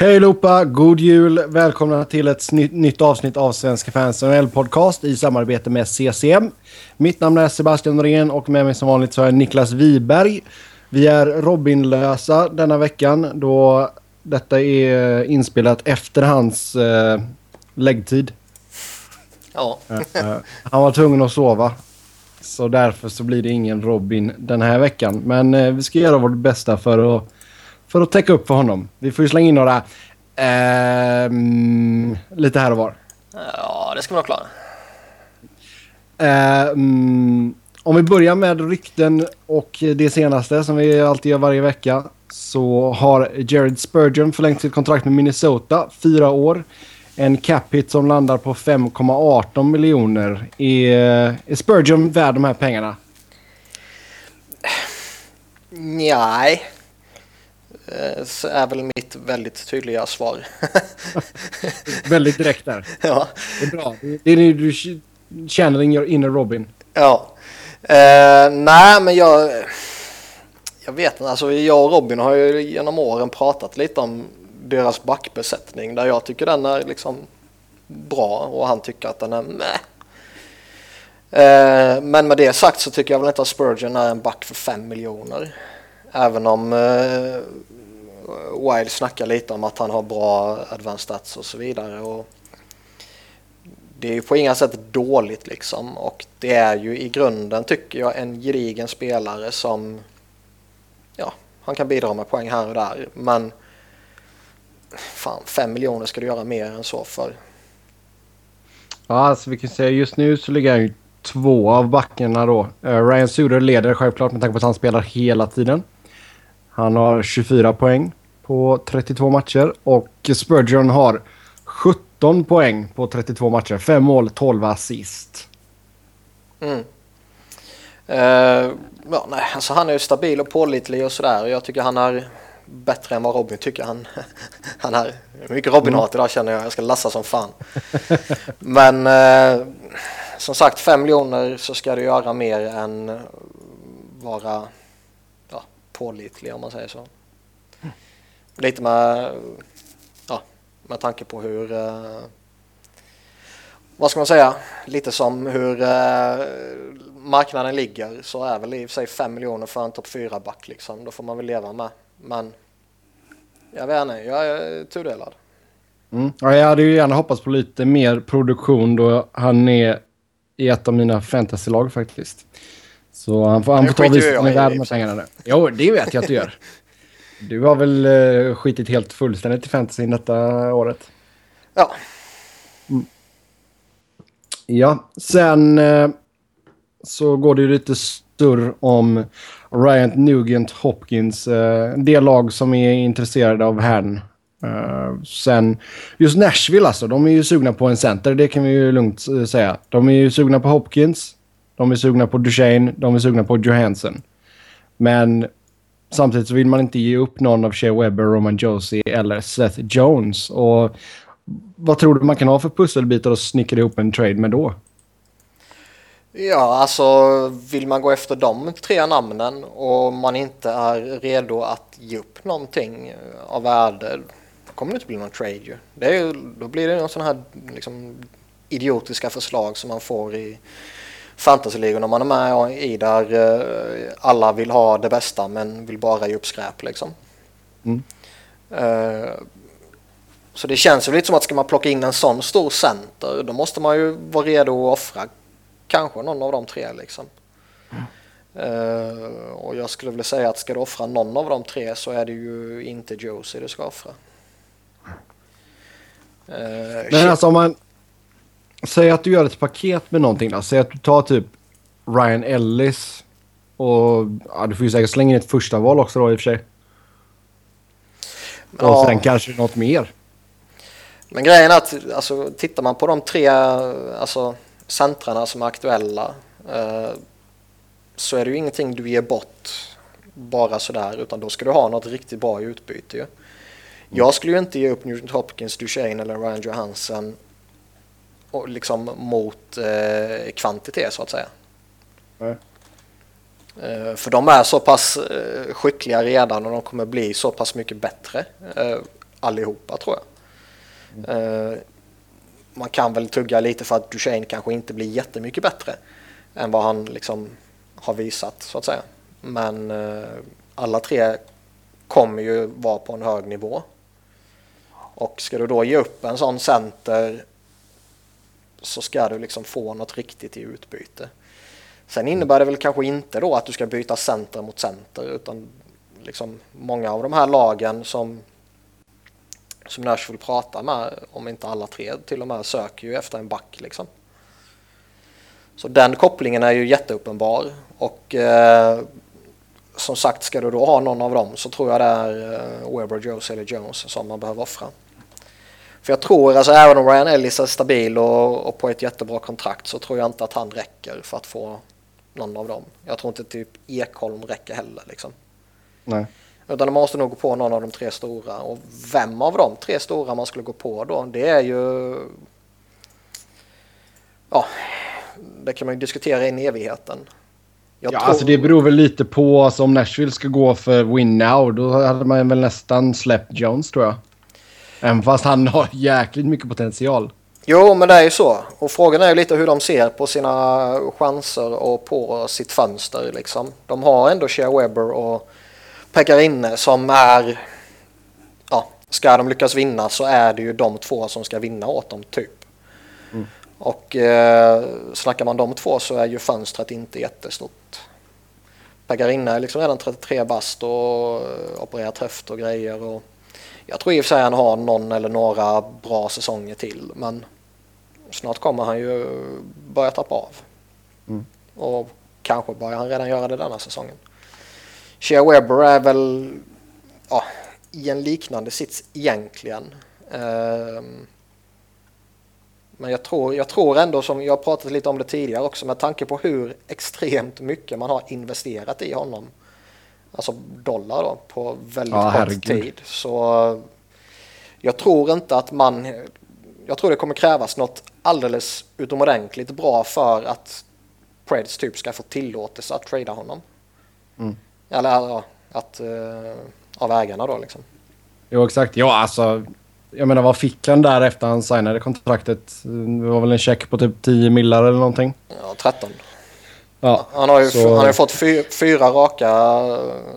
Hej allihopa, god jul! Välkomna till ett nytt, avsnitt av Svenska fans NHL-podcast i samarbete med CCM. Mitt namn är Sebastian Norén och med mig som vanligt så är Niklas Wiberg. Vi är Robinlösa denna veckan då detta är inspelat efter hans eh, läggtid. Ja. Eh, han var tvungen att sova. Så därför så blir det ingen Robin den här veckan. Men eh, vi ska göra vårt bästa för att, för att täcka upp för honom. Vi får ju slänga in några ehm, lite här och var. ja, det ska man klara. Ehm, om vi börjar med rykten och det senaste som vi alltid gör varje vecka. Så har Jared Spurgeon förlängt sitt kontrakt med Minnesota. Fyra år. En cap hit som landar på 5,18 miljoner. Är, är Spurgeon värd de här pengarna? Nej. Eh, Så är väl mitt väldigt tydliga svar. Väldigt direkt där. ja. Det är bra. Det det är nu du känner in your inner Robin. ja. Eh, nej, men jag... Jag vet inte. Alltså, jag och Robin har ju genom åren pratat lite om deras backbesättning där jag tycker den är liksom bra och han tycker att den är meh. Eh, men med det sagt så tycker jag väl inte att Spurgeon är en back för 5 miljoner. Även om eh, Wild snackar lite om att han har bra advanced stats och så vidare. Och det är ju på inga sätt dåligt liksom och det är ju i grunden tycker jag en gedigen spelare som ja, han kan bidra med poäng här och där men fan, 5 miljoner ska du göra mer än så för. Ja, alltså vi kan säga just nu så ligger han ju två av backarna då. Eh, Ryan Suder leder självklart med tanke på att han spelar hela tiden. Han har 24 poäng på 32 matcher och Spurgeon har 17 poäng på 32 matcher. 5 mål, 12 assist. Mm. Eh, ja, nej, alltså han är ju stabil och pålitlig och sådär och jag tycker han är bättre än vad Robin tycker han, han är. Mycket Robin-hat idag känner jag, jag ska lassa som fan. Men eh, som sagt, 5 miljoner så ska du göra mer än vara ja, pålitlig om man säger så. Lite med, ja, med tanke på hur, eh, vad ska man säga, lite som hur eh, marknaden ligger så är väl i och för sig 5 miljoner för en topp 4-back liksom. Då får man väl leva med. Men jag vet inte, jag är tudelad. Mm. Ja, jag hade ju gärna hoppats på lite mer produktion då han är i ett av mina fantasylag faktiskt. Så han får, han får ta jag med värde med pengarna. nu. Jo, det vet jag att du gör. Du har väl uh, skitit helt fullständigt i fantasyn detta året. Ja, Ja, sen eh, så går det ju lite större om Ryan Nugent Hopkins. eh, det lag som är intresserade av herrn. Eh, sen just Nashville alltså, de är ju sugna på en center, det kan vi ju lugnt eh, säga. De är ju sugna på Hopkins, de är sugna på Duchene, de är sugna på Johansson. Men samtidigt så vill man inte ge upp någon av Shea Webber, Roman Josie eller Seth Jones. Och vad tror du man kan ha för pusselbitar att snickra ihop en trade med då? ja, alltså vill man gå efter de tre namnen och man inte är redo att ge upp någonting av värde, då kommer det inte bli någon trade ju. Det är då blir det någon sån här liksom, idiotiska förslag som man får i fantasyligorna man är med i där eh, alla vill ha det bästa men vill bara ge upp skräp liksom. Mm. Eh, så det känns ju lite som att ska man plocka in en sån stor center då måste man ju vara redo att offra kanske någon av de tre liksom. Eh, och jag skulle vilja säga att ska du offra någon av de tre så är det ju inte Josie du ska offra. Men shit. alltså om man... Säg att du gör ett paket med någonting då. Säg att du tar typ Ryan Ellis och... Ja, du får ju säkert slänga in ett första val också då i och för sig. Och Ja. sen kanske något mer. Men grejen är att alltså, tittar man på de tre alltså, centrarna som är aktuella eh, så är det ju ingenting du ger bort bara sådär utan då ska du ha något riktigt bra i utbyte ju. Jag skulle ju inte ge upp Newton Hopkins, Duchene eller Ryan Johansson och liksom mot eh, kvantitet så att säga. Nej. Eh, För de är så pass eh, skickliga redan och de kommer bli så pass mycket bättre. Eh, allihopa tror jag. Mm. man kan väl tugga lite för att Duchene kanske inte blir jättemycket bättre än vad han liksom har visat så att säga. Men eh, alla tre kommer ju vara på en hög nivå. Och ska du då ge upp en sån center så ska du liksom få något riktigt i utbyte. Sen innebär det väl kanske inte då att du ska byta center mot center utan liksom många av de här lagen som som Nashville pratar med, om inte alla tre till och med, söker ju efter en back liksom. Så den kopplingen är ju jätteuppenbar och eh, som sagt ska du då ha någon av dem så tror jag det är eh, Weber, Jones eller Jones som man behöver offra. För jag tror, alltså även om Ryan Ellis är stabil och, och, på ett jättebra kontrakt så tror jag inte att han räcker för att få någon av dem. Jag tror inte typ Ekholm räcker heller liksom. Nej. Utan man måste nog gå på någon av de tre stora och vem av de tre stora man skulle gå på då det är ju ja, det kan man ju diskutera in i evigheten. Jag ja, tror... alltså det beror väl lite på alltså, om Nashville ska gå för win now. Då hade man väl nästan släppt Jones tror jag. Även fast han har jäkligt mycket potential. Jo, men det är ju så. Och frågan är ju lite hur de ser på sina chanser och på sitt fönster. Liksom. De har ändå Shea Webber och Pekarinne som är... Ja, ska de lyckas vinna så är det ju de två som ska vinna åt dem, typ. Mm. Och eh, snackar man de två så är ju fönstret inte jättestort. Pekarinne är liksom redan 33 bast och opererat höft och grejer. Och jag tror i och för sig han har någon eller några bra säsonger till men snart kommer han ju börja tappa av. Mm. Och kanske börjar han redan göra det denna säsongen. Shea Webber är väl ja, i en liknande sits egentligen. Um, men jag tror, jag tror ändå som jag pratat lite om det tidigare också med tanke på hur extremt mycket man har investerat i honom. Alltså dollar då på väldigt ja, kort herregud. tid. Så jag tror inte att man, jag tror det kommer krävas något alldeles utomordentligt bra för att Preds typ ska få tillåtelse att trada honom. Mm. Eller ja, att, uh, av ägarna då liksom. Jo exakt, ja alltså jag menar vad fick han där efter han signade kontraktet? Det var väl en check på typ 10 millar eller någonting? Ja, 13. Ja, han har ju så... han har fått fyra, fyra raka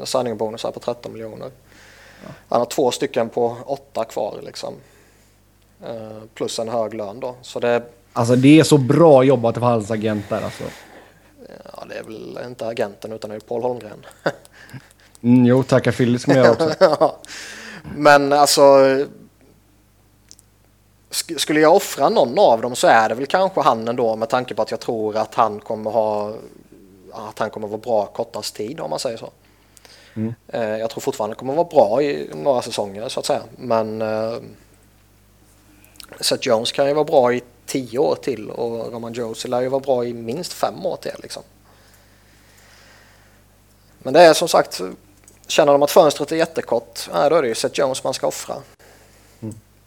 signingbonusar på 13 miljoner. Ja. Han har två stycken på åtta kvar liksom. Uh, plus en hög lön då. Så det... Alltså det är så bra jobbat av hans agent där alltså. Ja, det är väl inte agenten utan det är Paul Holmgren. mm, jo, tacka Philly som jag också. ja. Men alltså skulle jag offra någon av dem så är det väl kanske han ändå med tanke på att jag tror att han kommer ha att han kommer vara bra kortast tid om man säger så. Mm. Eh, jag tror fortfarande kommer vara bra i några säsonger så att säga. Men uh, Seth Jones kan ju vara bra i tio år till och Roman Jones lär ju vara bra i minst fem år till liksom. Men det är som sagt, känner de att fönstret är jättekort, då är det ju Seth Jones man ska offra.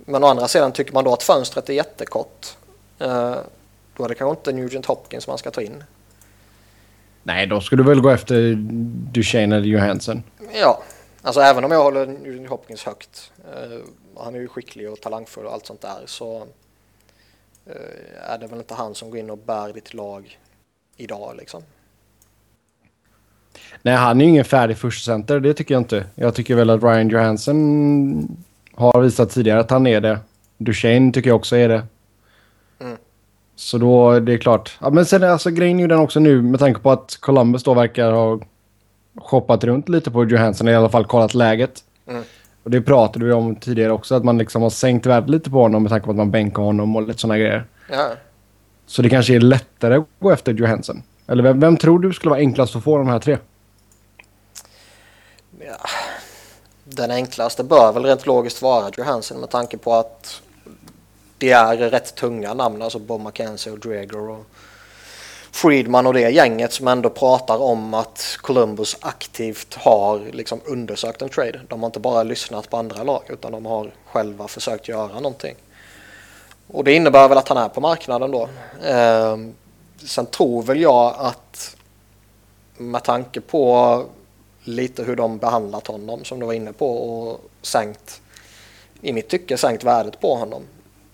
Men å andra sidan tycker man då att fönstret är jättekort. Eh, då är det kanske inte Nugent Hopkins man ska ta in. Nej, då skulle du väl gå efter Duchene eller Johansson. Ja, alltså även om jag håller Nugent Hopkins högt. Eh, han är ju skicklig och talangfull och allt sånt där. Så eh, är det väl inte han som går in och bär ditt lag idag liksom. Nej, han är ju ingen färdig första center. Det tycker jag inte. Jag tycker väl att Ryan Johansson har visat tidigare att han är det. Duchene tycker jag också är det. Mm. Så då, det är klart. Ja, men sen alltså grejen är ju den också nu med tanke på att Columbus då verkar ha shoppat runt lite på Johansson, i alla fall kollat läget. Mm. Och det pratade vi om tidigare också, att man liksom har sänkt värdet lite på honom med tanke på att man bänkar honom och lite sådana grejer. Ja. Så det kanske är lättare att gå efter Johansson. Eller vem, vem tror du skulle vara enklast att få de här tre? Ja, den enklaste bör väl rent logiskt vara Johansson med tanke på att det är rätt tunga namn, alltså Bob McKenzie och Dreger och Friedman och det gänget som ändå pratar om att Columbus aktivt har liksom undersökt en trade. De har inte bara lyssnat på andra lag utan de har själva försökt göra någonting. Och det innebär väl att han är på marknaden då. Eh, sen tror väl jag att med tanke på lite hur de behandlat honom som du var inne på och sänkt i mitt tycke sänkt värdet på honom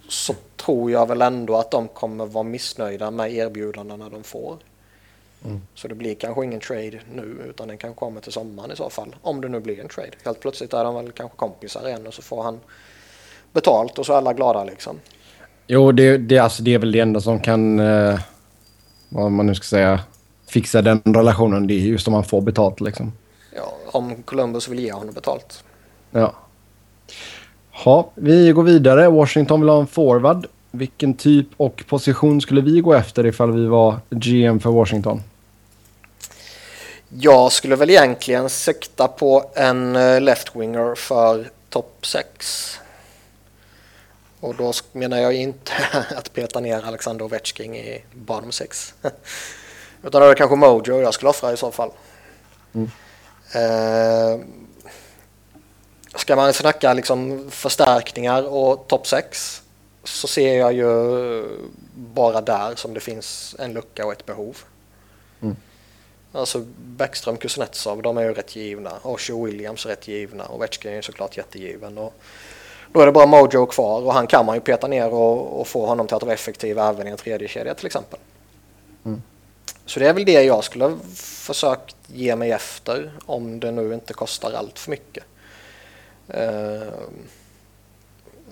så tror jag väl ändå att de kommer vara missnöjda med erbjudandena de får. Mm. Så det blir kanske ingen trade nu utan den kan komma till sommaren i så fall. Om det nu blir en trade. Helt plötsligt är de väl kanske kompisar igen och så får han betalt och så är alla glada liksom. Jo, det, det, alltså, det är väl det enda som kan, eh, vad man nu ska säga, fixa den relationen. Det är just om man får betalt liksom. Ja, om Columbus vill ge honom betalt. Ja. Ja, vi går vidare. Washington vill ha en forward. Vilken typ och position skulle vi gå efter ifall vi var GM för Washington? Jag skulle väl egentligen sikta på en eh, left-winger för topp 6. Och då menar jag inte att peta ner Alexander Ovechkin i bottom 6. Utan det är kanske Mojo jag skulle offra i så fall. Mm. Uh, ska man snacka liksom förstärkningar och topp 6 så ser jag ju bara där som det finns en lucka och ett behov. Mm. Alltså Bäckström, Kuznetsov, de är ju rätt givna. Och Williams är rätt givna. Och Ovechkin är ju såklart jättegiven. Och då är det bara Mojo kvar och han kan man ju peta ner och, och få honom till att vara effektiv även i en tredje kedja till exempel. Så det är väl det jag skulle försökt ge mig efter om det nu inte kostar allt för mycket. Uh,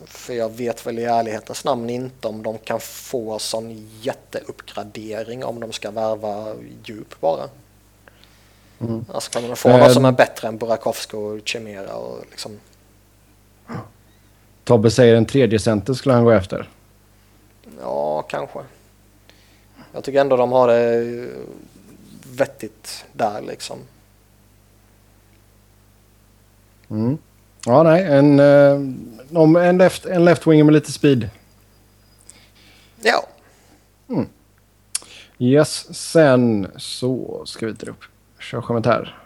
för jag vet väl i ärlighetens namn inte om de kan få sån jätteuppgradering om de ska värva djup bara. Mm. Alltså kan de få något som är bättre än Burakovsky och Chimera och liksom... Tobbe säger en tredje center skulle han gå efter. Ja, kanske. Jag tycker ändå de har det vettigt där liksom. Mm. Ja, nej. En, eh, en, left, en left winger med lite speed. Ja. Mm. Yes, sen så ska vi dra upp. Kör kommentar.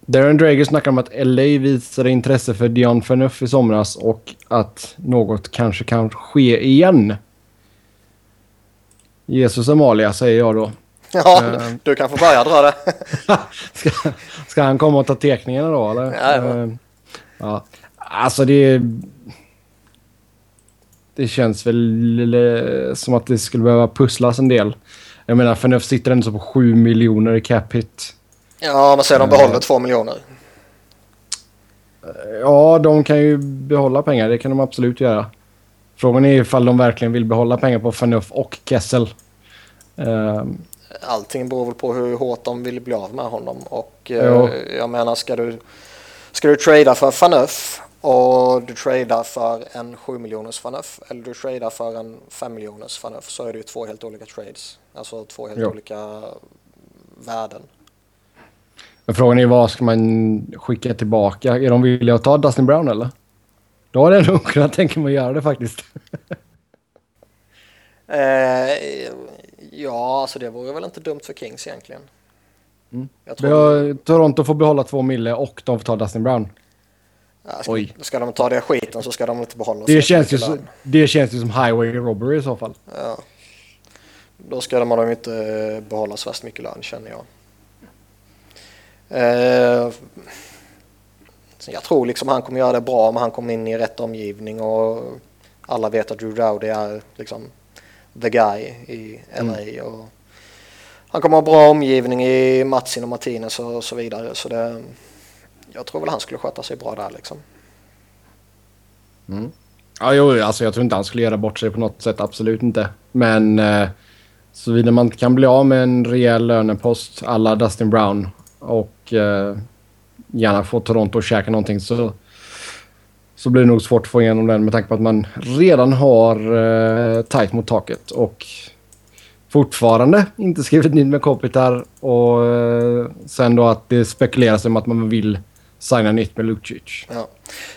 Darren Drager snackar om att LA visade intresse för Dion Phaneuf i somras och att något kanske kan ske igen. Jesus Amalia säger jag då. Ja, uh, du kan få börja dra det. ska, ska han komma och ta teckningarna då eller? Ja, uh, ja. Alltså det... Det känns väl som att det skulle behöva pusslas en del. Jag menar, Phaneuf sitter ändå på 7 miljoner i cap hit. Ja, men säger de behåller uh, 2 miljoner. Ja, de kan ju behålla pengar. Det kan de absolut göra. Frågan är ifall de verkligen vill behålla pengar på Phaneuf och Kessel. Um, Allting beror väl på hur hårt de vill bli av med honom. Och uh, jag menar, ska du, ska du trada för Phaneuf och du tradar för en 7 miljoners Phaneuf eller du tradar för en 5 miljoners Phaneuf så är det ju två helt olika trades. Alltså två helt jo. olika värden. Men frågan är vad ska man skicka tillbaka? Är de villiga att ta Dustin Brown eller? Jag nog kunnat tänka mig att göra det faktiskt. eh, ja, alltså det vore väl inte dumt för Kings egentligen. Mm. Jag tror... Toronto får behålla två mille och de får ta Dustin Brown. Ja, ska, Oj. ska de ta det skiten så ska de inte behålla det känns, ju så, det känns ju som highway robbery i så fall. Ja. Då ska de ju inte behålla så värst mycket lön känner jag. Eh, jag tror liksom han kommer göra det bra om han kommer in i rätt omgivning och alla vet att Drew Dowdy är liksom the guy i LA. Mm. Och han kommer ha bra omgivning i Matsin och Martinez och så vidare. Så det, jag tror väl han skulle sköta sig bra där liksom. Mm. Ja, jo, alltså jag tror inte han skulle göra bort sig på något sätt. Absolut inte. Men eh, såvida man kan bli av med en rejäl lönepost alla Dustin Brown och eh, gärna få Toronto att käka någonting så, så blir det nog svårt att få igenom den med tanke på att man redan har eh, tajt mot taket och fortfarande inte skrivit nytt med Kopitar och eh, sen då att det spekuleras om att man vill signa nytt med Lucic. Ja.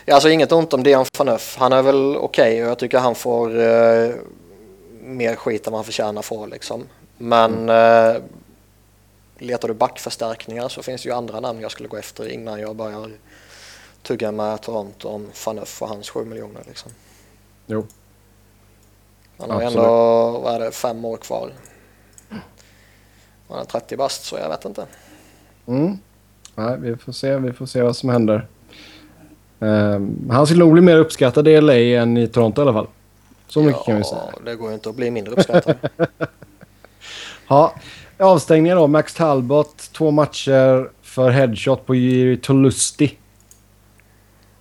ja, alltså inget ont om Dion Phaneuf. Han är väl okej okay och jag tycker han får eh, mer skit än man förtjänar få liksom. Men mm. eh, letar du backförstärkningar så finns det ju andra namn jag skulle gå efter innan jag börjar tugga med Toronto om Faneuf och hans 7 miljoner liksom. Jo. Han har Absolut. ändå, vad det, fem år kvar. Han är 30 bast så jag vet inte. Mm. Nej, vi får se, vi får se vad som händer. Um, han skulle nog bli mer uppskattad i LA än i Toronto i alla fall. Så mycket ja, kan vi säga. det går ju inte att bli mindre uppskattad. ja, avstängningen då. Max Talbot, två matcher för headshot på Jiri Tolusti.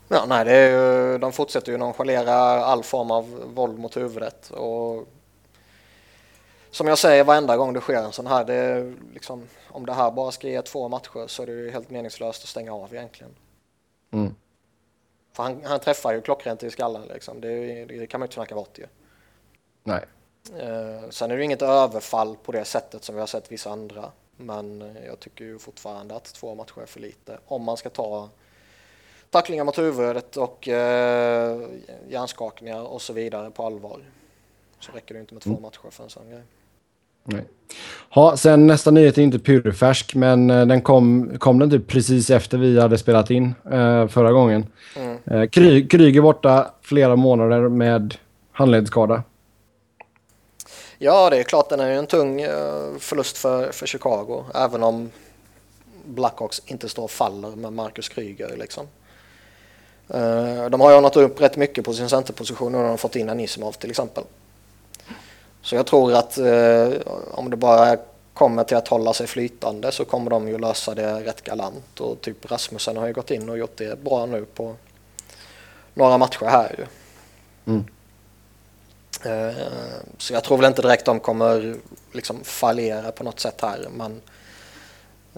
Ja, nej, det är ju, de fortsätter ju nonchalera all form av våld mot huvudet. Och som jag säger varenda gång det sker en sån här, det liksom, om det här bara ska ge två matcher så är det ju helt meningslöst att stänga av egentligen. Mm. För han, han träffar ju klockrent i skallen liksom, det, det kan man ju inte snacka bort ju. Nej. Eh, sen är det inget överfall på det sättet som vi har sett vissa andra. Men jag tycker ju fortfarande att två matcher är för lite. Om man ska ta tacklingar mot huvudet och eh, hjärnskakningar och så vidare på allvar. Så räcker det inte med två mm. matcher för en sån grej. Nej. Ha, sen nästa nyhet är inte purfärsk, men eh, den kom, kom den typ precis efter vi hade spelat in eh, förra gången. Mm. Eh, Kry, Kryger borta flera månader med handledsskada. Ja, det är klart den är en tung eh, förlust för, för Chicago, även om Blackhawks inte står och faller med Marcus Kryger. Liksom. Eh, de har ju ordnat upp rätt mycket på sin centerposition och de har fått in Anisimov till exempel. Så jag tror att eh, om det bara kommer till att hålla sig flytande så kommer de ju lösa det rätt galant och typ Rasmussen har ju gått in och gjort det bra nu på några matcher här ju. Mm. Eh, så jag tror väl inte direkt de kommer liksom fallera på något sätt här men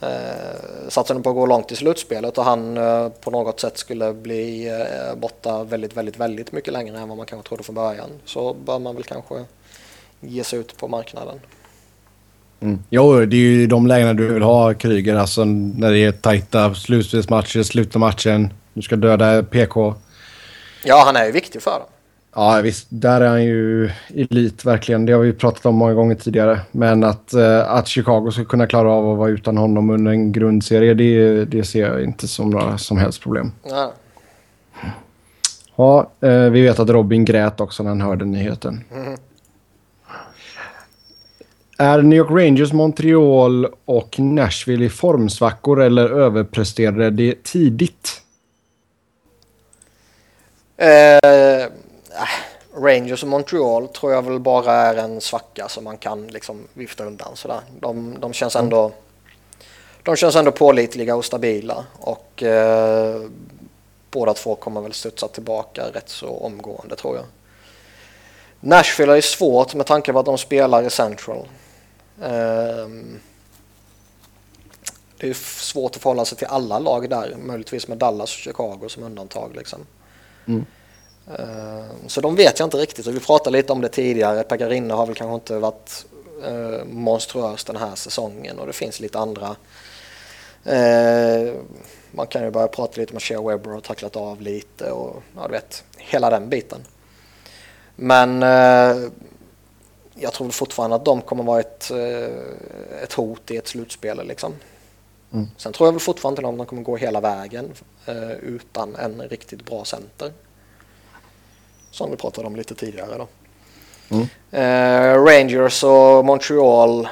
eh, satsar på att gå långt i slutspelet och han eh, på något sätt skulle bli eh, borta väldigt, väldigt, väldigt mycket längre än vad man kanske trodde från början så bör man väl kanske ge sig ut på marknaden. Mm. Jo, det är ju de lägena du vill ha Kryger, alltså när det är tajta slutspelsmatcher, sluta matchen, du ska döda PK. Ja, han är ju viktig för dem. Ja, visst. Där är han ju elit, verkligen. Det har vi pratat om många gånger tidigare. Men att, uh, att Chicago ska kunna klara av att vara utan honom under en grundserie, det, det ser jag inte som några som helst problem. Ja. Ja, uh, vi vet att Robin grät också när han hörde nyheten. Mm. Är New York Rangers, Montreal och Nashville i formsvackor eller överpresterade det tidigt? Uh Äh, Rangers och Montreal tror jag väl bara är en svacka som man kan liksom vifta undan sådär. De, de känns ändå mm. de känns ändå pålitliga och stabila och eh, båda två kommer väl studsa tillbaka rätt så omgående tror jag. Nashville är svårt med tanke på att de spelar i Central. Eh, det är svårt att förhålla sig till alla lag där, möjligtvis med Dallas och Chicago som undantag liksom. Mm. Eh, så de vet jag inte riktigt och vi pratade lite om det tidigare. Pekarinne har väl kanske inte varit eh, monstruös den här säsongen och det finns lite andra. Eh, man kan ju börja prata lite om att Shea Webber har tacklat av lite och ja, du vet, hela den biten. Men jag tror fortfarande att de kommer vara ett, ett hot i ett slutspel. Liksom. Mm. Sen tror jag väl fortfarande inte att de kommer gå hela vägen utan en riktigt bra center som vi pratade om lite tidigare. Då. Mm. Eh, Rangers och Montreal,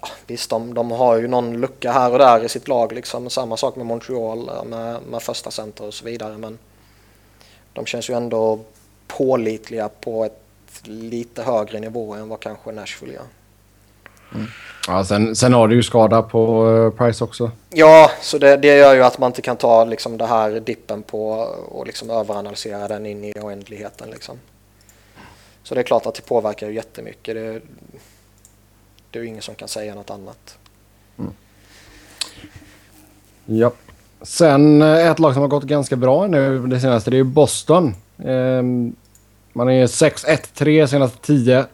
ja, visst de, de har ju någon lucka här och där i sitt lag. Liksom. Samma sak med Montreal med, med första center och så vidare. Men de känns ju ändå pålitliga på ett lite högre nivå än vad kanske Nashville gör. Mm. Ja, sen, sen har du ju skada på uh, Price också. Ja, så det, det gör ju att man inte kan ta liksom, det här dippen på och liksom överanalysera den in i oändligheten. Liksom. Så det är klart att det påverkar ju jättemycket. Det, det är ju ingen som kan säga något annat. Mm. Ja. Sen eh, ett lag som har gått ganska bra nu det senaste, det är Boston. Um, man är 6-1-3 senaste 10.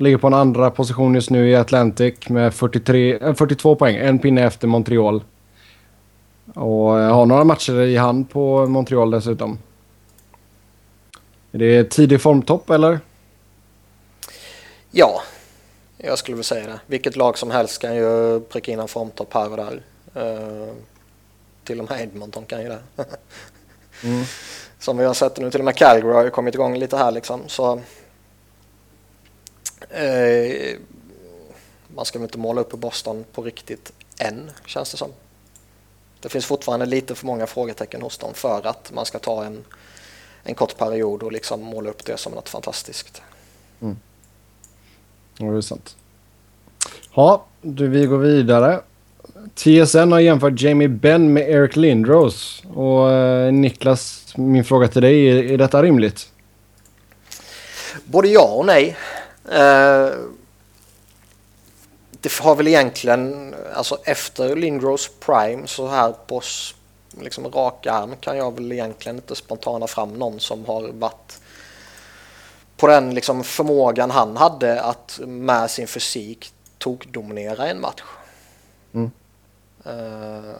Ligger på en andra position just nu i Atlantic med 43, 42 poäng. En pinne efter Montreal. Och eh, har några matcher i hand på Montreal dessutom. Är det tidig formtopp eller? Ja, jag skulle väl säga det. Vilket lag som helst kan ju pricka in en formtopp här och där. Uh, till och med Edmonton kan ju det. mm. Som vi har sett nu, till och med Calgary har ju kommit igång lite här liksom. Så Eh, man ska väl inte måla upp Boston på riktigt än, känns det som. Det finns fortfarande lite för många frågetecken hos dem för att man ska ta en, en kort period och liksom måla upp det som något fantastiskt. Mm. Ja, det är sant. Ja, du, vi går vidare. TSN har jämfört Jamie Benn med Eric Lindros. Och eh, Niklas, min fråga till dig, är, är detta rimligt? Både ja och nej. Eh, det har väl egentligen, alltså efter Lindros Prime så här på liksom rak arm kan jag väl egentligen inte spontana fram någon som har varit på den liksom förmågan han hade att med sin fysik tokdominera en match. Mm. Uh,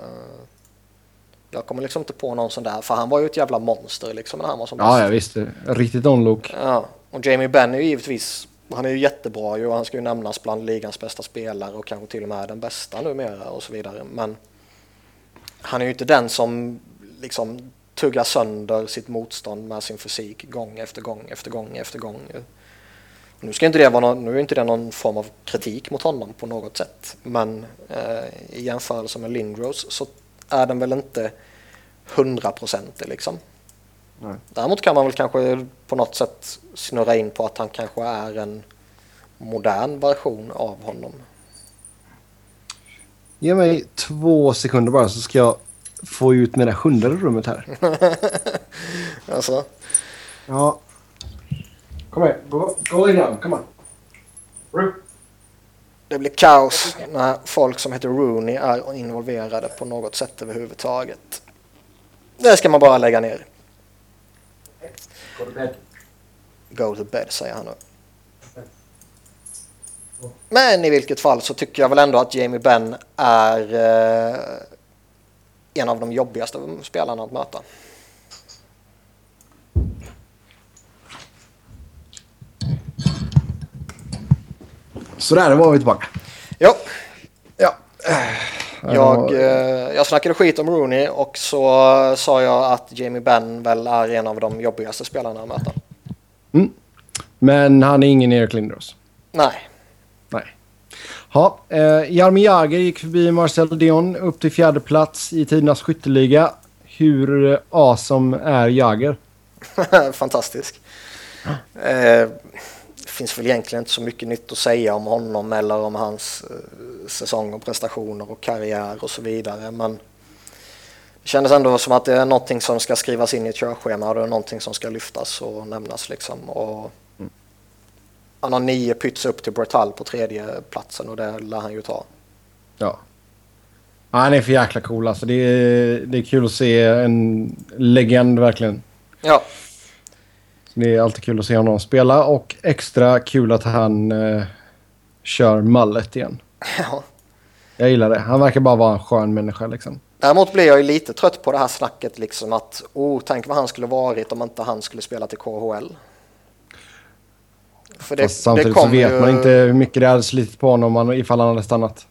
jag kommer liksom inte på någon sån där, för han var ju ett jävla monster liksom när han var som Ja, jag visste. Riktigt onlook. Ja, och Jamie Benn är ju givetvis, han är ju jättebra ju och han ska ju nämnas bland ligans bästa spelare och kanske till och med den bästa numera och så vidare. Men han är ju inte den som liksom tuggar sönder sitt motstånd med sin fysik gång efter gång efter gång efter gång. Nu, ska inte det vara någon, nu är inte det någon form av kritik mot honom på något sätt. Men eh, i jämförelse med Lindros så är den väl inte hundraprocentig liksom. Nej. Däremot kan man väl kanske på något sätt snurra in på att han kanske är en modern version av honom. Ge mig två sekunder bara så ska jag få ut mina hundar i rummet här. alltså? Ja. Kom igen, gå, gå lay down, come on. Det blir kaos när folk som heter Rooney är involverade på något sätt överhuvudtaget. Det ska man bara lägga ner. Go to bed. Go to bed säger han nu. Men i vilket fall så tycker jag väl ändå att Jamie Benn är eh, en av de jobbigaste spelarna att möta. Sådär, då var vi tillbaka. Jo. Ja. Jag, eh, jag snackade skit om Rooney och så sa jag att Jamie Benn väl är en av de jobbigaste spelarna att möta. Mm. Men han är ingen Erik Lindros? Nej. Nej. Ja, eh, Jaromir Jagr gick förbi Marcel Dion upp till fjärde plats i tidernas skytteliga. Hur awesome är Jagr? Fantastisk. Eh, finns väl egentligen inte så mycket nytt att säga om honom eller om hans eh, säsong och prestationer och karriär och så vidare. Men det kändes ändå som att det är någonting som ska skrivas in i ett körschema och det är någonting som ska lyftas och nämnas liksom. Och mm. Han har nio pyts upp till Bertal på tredje platsen och det lär han ju ta. Ja. ja han är för jäkla cool alltså. Det är, det är kul att se en legend verkligen. Ja. Det är alltid kul att se honom spela och extra kul att han eh, kör mallet igen. Ja. Jag gillar det. Han verkar bara vara en skön människa liksom. Däremot blir jag ju lite trött på det här snacket liksom att oh, tänk vad han skulle varit om inte han skulle spela till KHL. För det, Fast samtidigt det så vet ju... man inte hur mycket det hade slitit på honom ifall han hade stannat.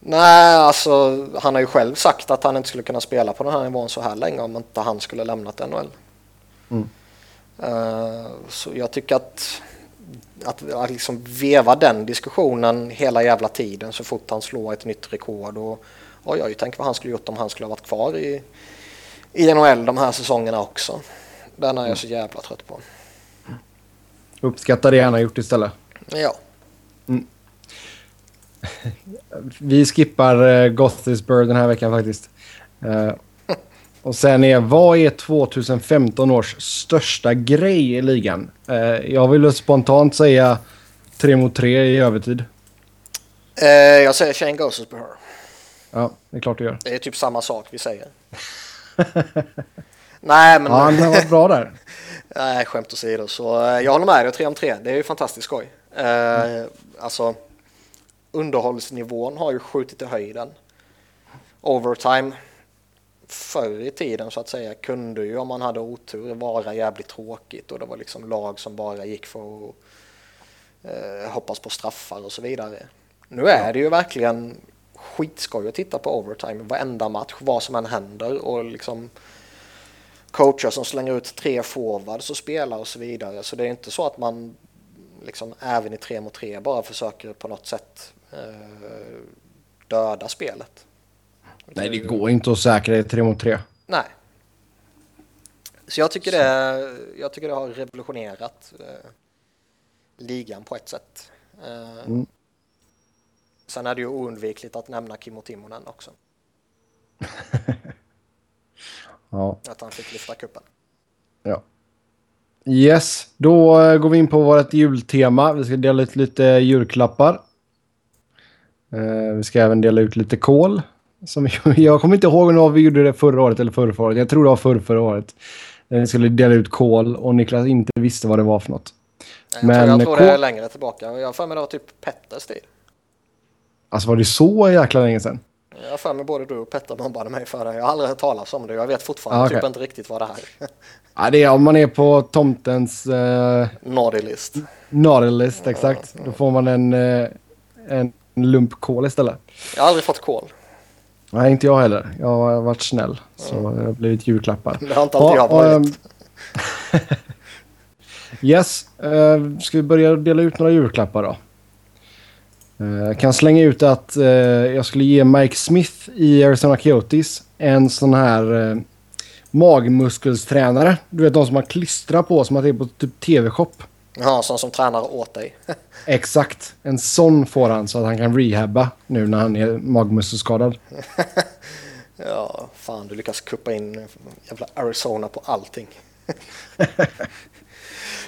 Nej, alltså han har ju själv sagt att han inte skulle kunna spela på den här nivån så här länge om inte han skulle lämnat NHL. Mm. Uh, så jag tycker att, att, att liksom veva den diskussionen hela jävla tiden så fort han slår ett nytt rekord. Och, och jag tänker vad han skulle gjort om han skulle ha varit kvar i, i NHL de här säsongerna också. Den är jag så jävla trött på. Uppskatta det han har gjort istället. Ja. Mm. Vi skippar uh, Gothisburg den här veckan faktiskt. Och sen är, vad är 2015 års största grej i ligan? Uh, jag vill spontant säga tre mot tre i övertid. Uh, jag säger Shane Gostisbehere. Ja, det är klart du gör. Det är typ samma sak vi säger. Nej, men... Ja, han har varit bra där. Nej, skämt åsido. Så uh, jag håller med dig, tre om tre. Det är ju fantastiskt skoj. Uh, mm. Alltså, underhållsnivån har ju skjutit i höjden. Overtime förr i tiden så att säga kunde ju om man hade otur vara jävligt tråkigt och det var liksom lag som bara gick för att eh, hoppas på straffar och så vidare. Nu är det ju verkligen skitskoj att titta på overtime varenda match, vad som än händer och liksom coacher som slänger ut tre forwards och spelar och så vidare. Så det är inte så att man liksom även i tre mot tre bara försöker på något sätt eh, döda spelet. Nej, det går inte att säkra det tre mot tre. Nej. Så jag tycker det, jag tycker det har revolutionerat eh, ligan på ett sätt. Eh, mm. Sen är det ju oundvikligt att nämna Kimmo Timonen också. ja. Att han fick lyfta kuppen. Ja. Yes, då eh, går vi in på vårt jultema. Vi ska dela ut lite julklappar. Uh, vi ska även dela ut lite kol. Som jag kommer inte ihåg om vi gjorde det förra året eller förra, året. Jag tror det var förra, förra året. Vi skulle dela ut kol och Niklas inte visste vad det var för något. Jag Men tror, jag tror det är längre tillbaka. Jag har för mig det var typ Petters tid. Alltså var det så jäkla länge sedan? Jag har för mig både du och Petter bombade mig för det. Jag har aldrig hört talas om det. Jag vet fortfarande ah, okay. typ inte riktigt vad det är. ja, det är om man är på tomtens... Eh, naughty list. Naughty list, exakt. Då får man en, eh, en lump kol istället. Jag har aldrig fått kol. Nej, inte jag heller. Jag har varit snäll. Så mm. det har blivit julklappar. Det har inte alltid ja, jag varit. Um, yes, uh, ska vi börja dela ut några julklappar då? Jag uh, kan slänga ut att uh, jag skulle ge Mike Smith i Arizona Coyotes en sån här uh, magmuskelstränare. Du vet de som man klistrar på som att det är på typ TV-shop. Ja, sån som tränar åt dig. Exakt. En sån får han så att han kan rehabba nu när han är magmuskelskadad. ja, fan du lyckas kuppa in jävla Arizona på allting.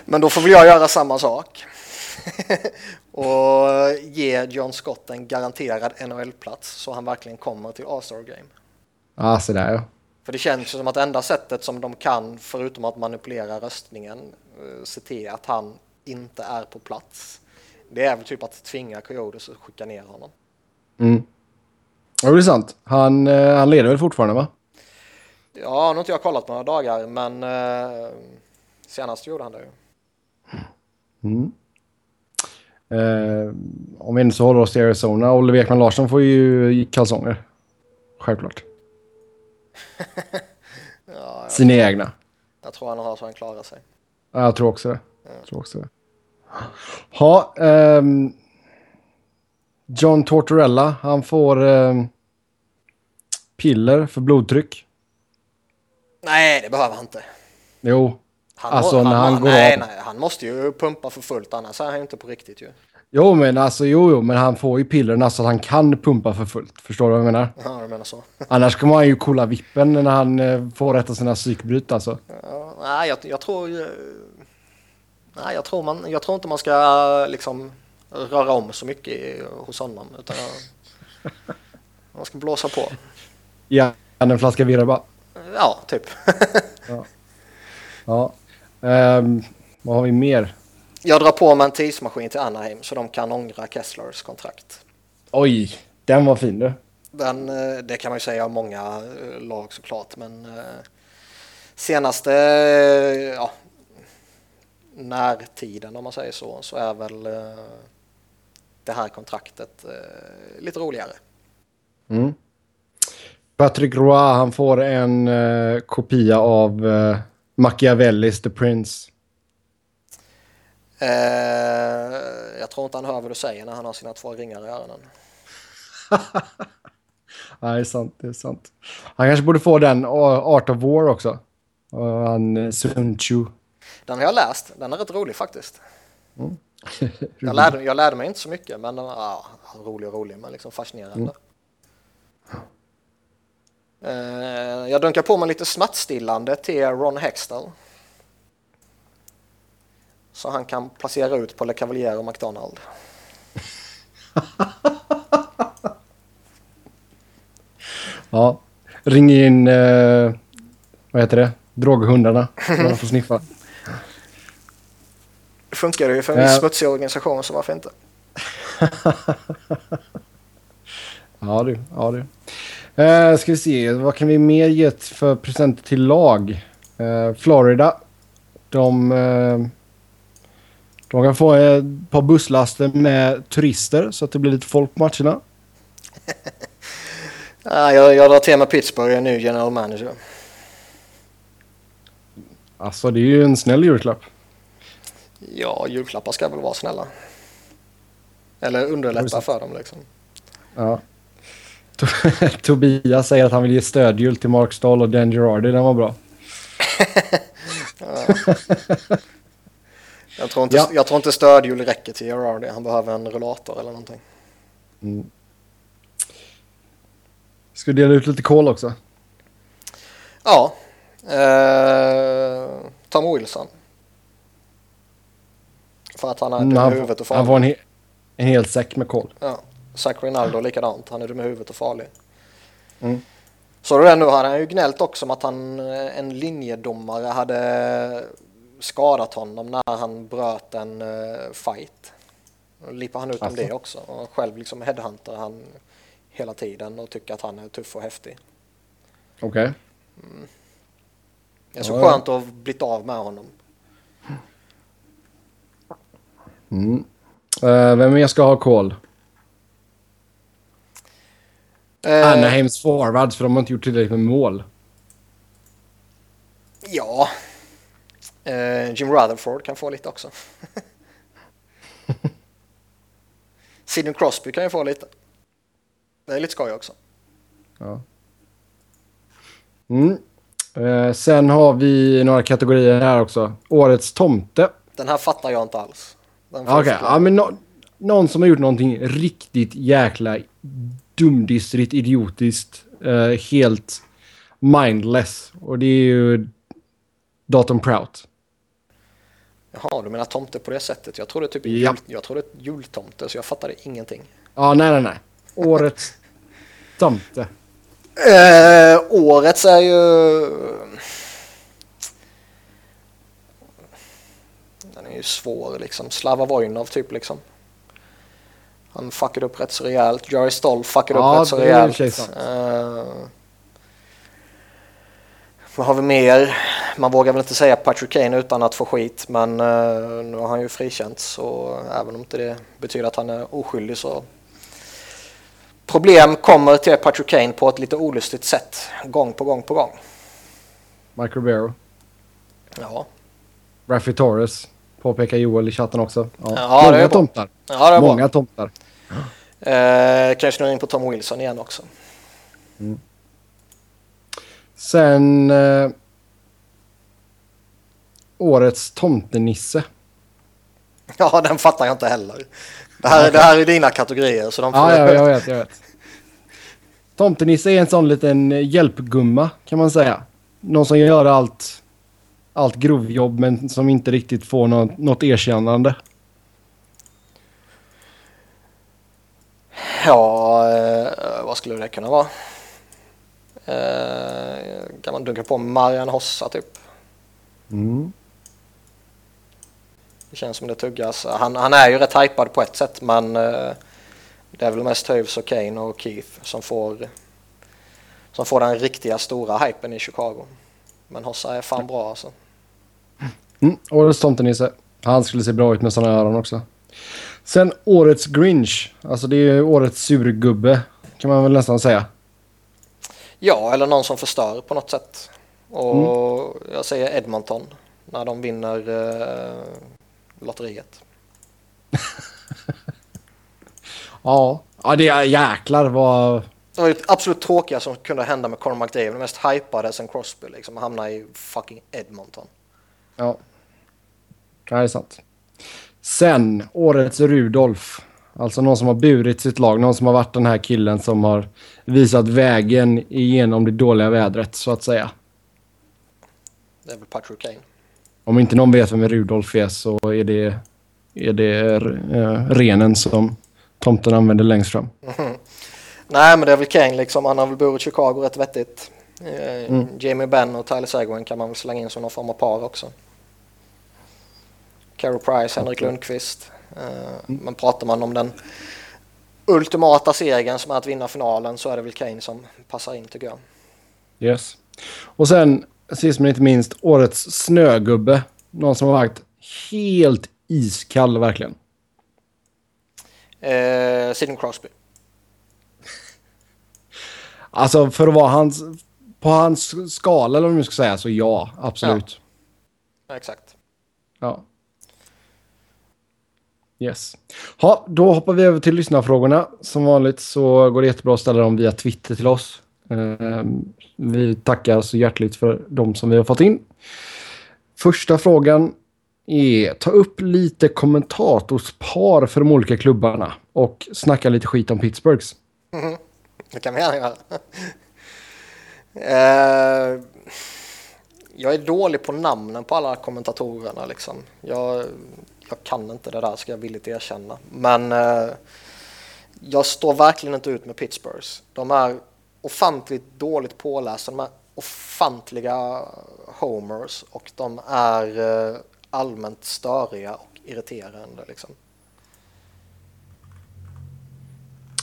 Men då får väl jag göra samma sak. och ge John Scott en garanterad NHL-plats så han verkligen kommer till All-Star Game. Ja, så där ja. För det känns som att enda sättet som de kan, förutom att manipulera röstningen, eh, se till att han inte är på plats. Det är väl typ att tvinga Coyotes att skicka ner honom. Mm. Ja, det är sant. Han, eh, han leder väl fortfarande va? Ja, nu har inte jag kollat några dagar, men eh, senast gjorde han det ju. Mm. Eh, om vi inte så håller oss till Arizona, Oliver Ekman Larsson får ju kalsonger. Självklart. ja, Sina tror, egna. Jag tror han har så han klarar sig. Ja, jag tror också det. Ja. Jag tror också det. Ha, um, John Tortorella, han får um, piller för blodtryck. Nej, det behöver han inte. Jo, han alltså må, när han, han går nej, av. Nej, han måste ju pumpa för fullt annars är han inte på riktigt ju. Jo, men alltså jo, jo, men han får ju pillerna så att han kan pumpa för fullt. Förstår du vad jag menar? Ja, jag menar så. Annars kommer han ju kolla vippen när han eh, får rätta sina psykbryt alltså. Ja, nej, jag, jag tror... Nej, jag tror, man, jag tror inte man ska liksom röra om så mycket hos honom. Utan jag, man ska blåsa på. Ja, en flaska virba. Ja, typ. ja. ja. Um, vad har vi mer? Jag drar på mig en tidsmaskin till Anaheim så de kan ångra Kesslers kontrakt. Oj, den var fin du. Den, eh, det kan man ju säga om många eh, lag såklart, men eh, senaste ja, närtiden om man säger så, så är väl det här kontraktet lite roligare. Mm. Patrick Roy, han får en kopia av Machiavellis The Prince. Eh, jag tror inte han hör vad du säger när han har sina två ringar i öronen. Nej, det är sant. Det är sant. Han kanske borde få den Art of War också. Han eh, Sun Tzu. Den har jag läst. Den är rätt rolig faktiskt. Mm. jag, lärde, jag lärde mig inte så mycket, men den var rolig och rolig, men liksom fascinerande. Mm. Eh, jag dunkar på mig lite smärtstillande till Ron Hextall. Så han kan placera ut på Le Cavalier och McDonald. ja, ring in, eh, vad heter det, droghundarna. De får sniffa. Det funkar ju för en viss smutsig organisation, så varför inte? ja du, ja du. Uh, ska vi se, vad kan vi mer ge för presenter till lag? Uh, Florida. De, uh, de kan få ett par busslaster med turister så att det blir lite folk på matcherna. ja, jag, jag drar till med Pittsburgh, en ny general manager. Alltså det är ju en snäll julklapp. Ja, julklappar ska väl vara snälla. Eller underlätta för dem liksom. Ja. Tobias säger att han vill ge stödhjul till Mark Stahl och Dan Girardi. Den var bra. jag, tror inte, Ja. jag tror inte stödhjul räcker till Gerardi. Han behöver en rullator eller någonting. Ska vi dela ut lite kol också? Ja. Eh, Tom Wilson. För att han är dum Mm, i han, huvudet och han farlig. får en, he en hel säck med kol. Ja. Zach Rinaldo likadant. Han är dum i huvudet och farlig. Mm. Så det nu han ju gnällt också om att han, eh, en linjedomare hade skadat honom när han bröt en uh, fight. Då lippar han ut om Alltså. det också. Och själv liksom headhunter han hela tiden och tycker att han är tuff och häftig. Okej. Det är så Ja, skönt att ha blivit av med honom. Mm. Eh, vem mer ska ha kol? Eh, Anaheims forwards, för de har inte gjort tillräckligt med mål. Ja. Eh, Jim Rutherford kan få lite också. Sidney Crosby kan ju få lite. Det är lite skoj också. Ja. Mm. Eh, sen har vi några kategorier här också. Årets tomte. Den här fattar jag inte alls. Okej, förklara. ja, men nå- någon som har gjort någonting riktigt jäkla dumdistrigt, idiotiskt, eh, helt mindless. Och det är ju Dalton Prout. Jaha, du menar tomte på det sättet? Jag trodde typ Ja. jul, jag trodde jultomte så jag fattade ingenting. Ja, nej, nej, nej. Årets tomte. Eh, årets är ju... Den är ju svår liksom. Slava Vojnov typ liksom. Han fuckade upp rätt så rejält. Jerry Stoll fuckade Ja, upp rätt så rejält. Eh, vad har vi mer? Man vågar väl inte säga Patrick Kane utan att få skit men eh, nu har han ju frikänts så även om inte det betyder att han är oskyldig så problem kommer till Patrick Kane på ett lite olustigt sätt gång på gång på gång. Mike Ribeiro. Ja, Raffy Torres. Påpekar Joel i chatten också. Ja, Ja, det är Många tomtar. ja det är Många tomtar. bra. Eh, kanske snurra in på Tom Wilson igen också. Sen... Eh, årets tomtenisse. Ja, den fattar jag inte heller. Det här, det här är dina kategorier så de får... Ja, ja, jag vet, jag vet. Tomtenisse är en sån liten hjälpgumma kan man säga. Någon som gör allt, allt grovjobb men som inte riktigt får något, något erkännande. Ja, eh, vad skulle det kunna vara? Eh, kan man dunka på Marian Hossa typ? Mm. Det känns som det tuggas. Han, han är ju rätt hypad på ett sätt men eh, det är väl mest Toews och Kane och Keith som får, som får den riktiga stora hypen i Chicago. Men Hossa är fan bra alltså. Mm. Årets tomtenisse. Han skulle se bra ut med såna öron också. Sen årets Grinch. Alltså det är årets surgubbe kan man väl nästan säga. Ja, eller någon som förstör på något sätt. Och jag säger Edmonton när de vinner eh, lotteriet. Ja. Ja, det är jäklar vad... Det var ju det absolut tråkiga som kunde hända med Conor McDavid. Den mest hypade sen Crosby liksom. Hamna i fucking Edmonton. Ja, det är sant. Sen, årets Rudolf. Alltså någon som har burit sitt lag. Någon som har varit den här killen som har visat vägen igenom det dåliga vädret, så att säga. Det är väl Patrick Kane. Om inte någon vet vem Rudolf är så är det, är det eh, renen som tomten använder längst fram. Nej, men det är väl Kane liksom. Han har väl burit Chicago rätt vettigt. Eh, Mm. Jamie Benn och Tyler Seguin kan man väl slänga in som någon form av par också. Carey Price, Henrik Lundqvist. Eh, Men pratar man om den ultimata segern som är att vinna finalen så är det väl Kane som passar in tycker jag. Yes. Och sen, sist men inte minst, årets snögubbe. Någon som har varit helt iskall verkligen. Eh, Sidney Crosby. Alltså för att vara hans... På hans skala eller vad man ska säga så ja, absolut. Exakt. Ja. Yes. Ha, då hoppar vi över till lyssnarfrågorna. Som vanligt så går det jättebra att ställa dem via Twitter till oss. Ehm, vi tackar så hjärtligt för de som vi har fått in. Första frågan är ta upp lite kommentatorspar för de olika klubbarna och snacka lite skit om Pittsburghs. Mm, det kan vi gärna göra. uh, jag är dålig på namnen på alla kommentatorerna liksom. Jag, jag kan inte det där ska jag villigt erkänna. Men uh, jag står verkligen inte ut med Pittsburghs. De är ofantligt dåligt pålästa. De är ofantliga homers och de är uh, allmänt störiga och irriterande. Liksom.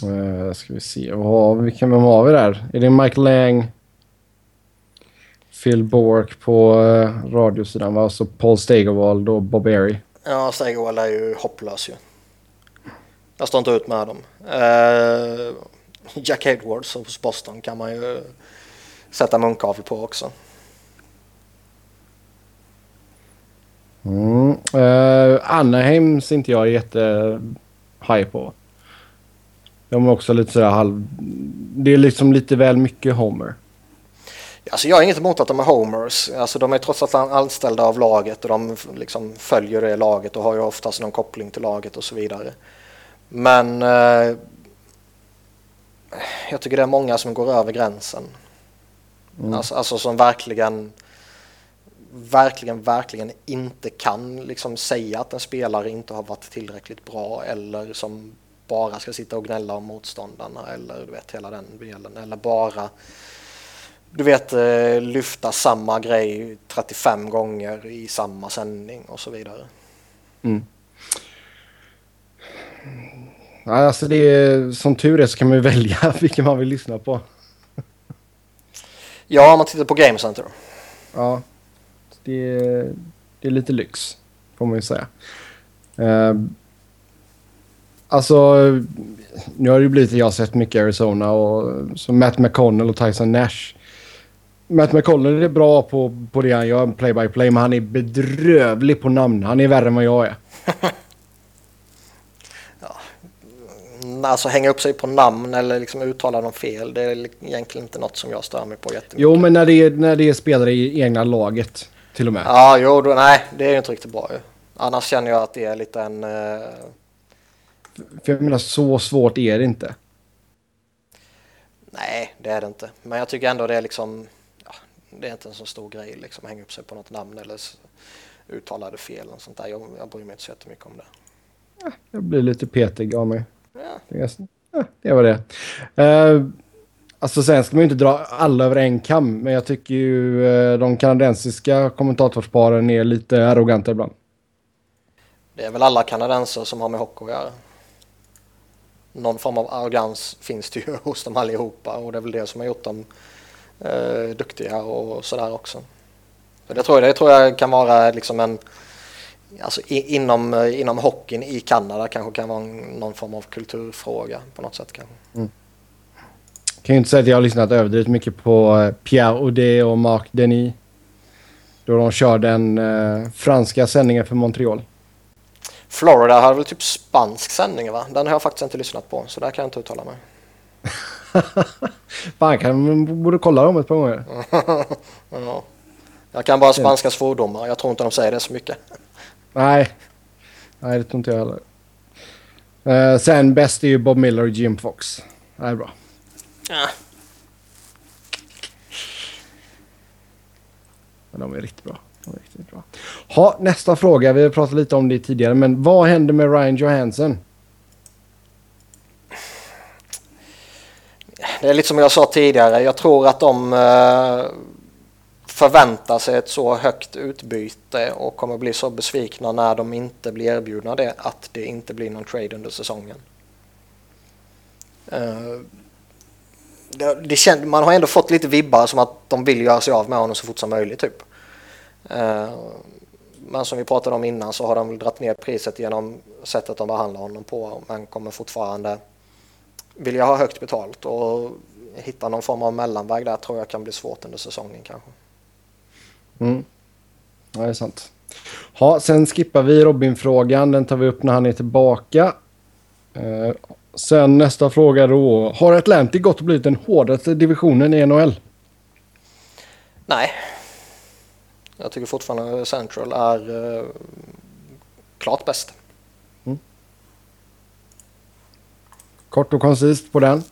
Uh, ska vi se, vad, vilka vem har vi där? Är det Michael Lang? Phil Bork på uh, radiosidan va? Så Paul Stegerwald och Bob Airy. Ja, Stegerwald är ju hopplös ju. Jag står inte ut med dem. Uh, Jack Edwards hos Boston kan man ju sätta munkavel på också. Mm. Uh, Anaheim ser inte jag jätte high på. De är också lite sådär halv... Det är liksom lite väl mycket Homer. Alltså jag har inget emot att de är homers. Alltså de är trots allt anställda av laget och de liksom följer det laget och har ju oftast någon koppling till laget och så vidare. Men eh, jag tycker det är många som går över gränsen. Mm. Alltså, alltså som verkligen verkligen, verkligen inte kan liksom säga att en spelare inte har varit tillräckligt bra eller som bara ska sitta och gnälla om motståndarna eller du vet hela den delen eller bara du vet eh, lyfta samma grej 35 gånger i samma sändning och så vidare. Mm. Alltså det är, som tur är så kan man ju välja vilken man vill lyssna på. Ja, om man tittar på Game Center. Ja, det är, det är lite lyx får man ju säga. Uh, alltså, nu har det ju blivit, jag har sett mycket Arizona och så Matt McConnell och Tyson Nash. Matt McConnell är bra på, på det han gör, play by play, men han är bedrövlig på namn. Han är värre än vad jag är. ja. Alltså hänga upp sig på namn eller liksom uttala dem fel, det är egentligen inte något som jag stör mig på jättemycket. Jo, men när det är, när det är spelare i egna laget till och med. Ja, jo, då, nej, det är ju inte riktigt bra ju. Annars känner jag att det är lite en... Uh... För jag menar, så svårt är det inte. Nej, det är det inte. Men jag tycker ändå det är liksom... Ja, det är inte en så stor grej liksom hänga upp sig på något namn eller uttala det fel och sånt där. Jag, jag bryr mig inte så jättemycket om det. Ja, jag blir lite petig av mig. Ja. Det, var det. Uh, Alltså sen ska man ju inte dra alla över en kam, men jag tycker ju eh, de kanadensiska kommentatorsparen är lite arroganta ibland. Det är väl alla kanadensare som har med hockey att göra. Någon form av arrogans finns det ju hos dem allihopa och det är väl det som har gjort dem eh, duktiga och sådär också. Så det, tror jag, det tror jag kan vara liksom en, alltså i, inom, eh, inom hockeyn i Kanada kanske kan vara någon form av kulturfråga på något sätt kanske. Mm. Kan ju inte säga att jag har lyssnat överdrivet mycket på eh, Pierre Audet och Marc Denis. Då de körde den eh, franska sändningen för Montreal. Florida har väl typ spansk sändning va? Den har jag faktiskt inte lyssnat på så där kan jag inte uttala mig. Fan, kan, borde kolla dem ett par gånger. ja. Jag kan bara spanska svordomar. Jag tror inte de säger det så mycket. Nej, Nej det tror inte jag heller. Uh, sen bäst är ju Bob Miller och Jim Fox. Det är bra. Ja. Men de är riktigt bra. De är riktigt bra. Ha, nästa fråga. Vi har pratat lite om det tidigare, men vad händer med Ryan Johansson? Det är lite som jag sa tidigare. Jag tror att de uh, förväntar sig ett så högt utbyte och kommer bli så besvikna när de inte blir erbjudna det att det inte blir någon trade under säsongen. Eh, det, det känd, man har ändå fått lite vibbar som att de vill göra sig av med honom så fort som möjligt typ. Eh, men som vi pratade om innan så har de dragit ner priset genom sättet de behandlar honom på men kommer fortfarande vilja ha högt betalt och hitta någon form av mellanväg där tror jag kan bli svårt under säsongen kanske. Mm. Ja, det är sant. Ja, sen skippar vi Robin-frågan. Den tar vi upp när han är tillbaka. Eh, sen nästa fråga då. Har Atlantic gått och blivit den hårdaste divisionen i NHL? Nej. Jag tycker fortfarande Central är eh, klart bäst. Kort och koncist på den.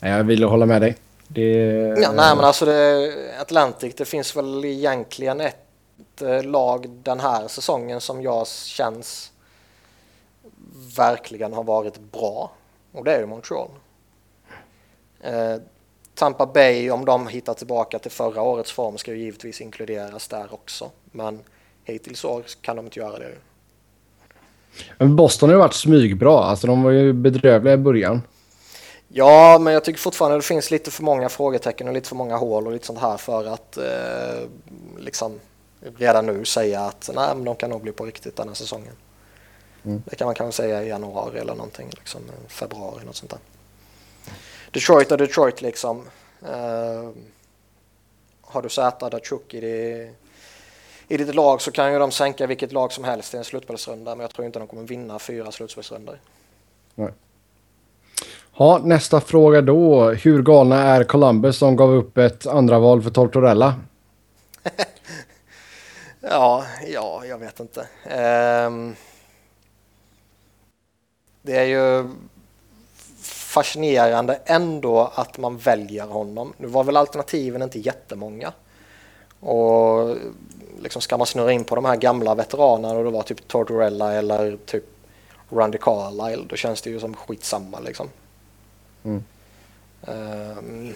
Jag vill hålla med dig. Det... Ja, nej, men alltså det, Atlantic, det finns väl egentligen ett eh, lag den här säsongen som jag känns verkligen har varit bra. Och det är ju Montreal. Eh, Tampa Bay, om de hittar tillbaka till förra årets form, ska ju givetvis inkluderas där också. Men hittills år kan de inte göra det. Men Boston har ju varit smygbra. Alltså de var ju bedrövliga i början. Ja, men jag tycker fortfarande det finns lite för många frågetecken och lite för många hål och lite sånt här för att eh, liksom redan nu säga att nej, men de kan nog bli på riktigt den här säsongen. Mm. Det kan man kanske säga i januari eller någonting, liksom februari, något sånt där. Detroit och Detroit liksom. Eh, har du Zäta Datsjuk i, det, i ditt lag så kan ju de sänka vilket lag som helst i en slutspelsrunda men jag tror inte de kommer vinna fyra slutspelsrundor. Nej. Ja, nästa fråga då. Hur galna är Columbus som gav upp ett andra val för Tortorella? ja, ja, jag vet inte. Um, det är ju fascinerande ändå att man väljer honom. Nu var väl alternativen inte jättemånga. Och liksom ska man snurra in på de här gamla veteranerna och det var typ Tortorella eller typ Randy Carlisle, då känns det ju som skitsamma liksom. Mm. Um,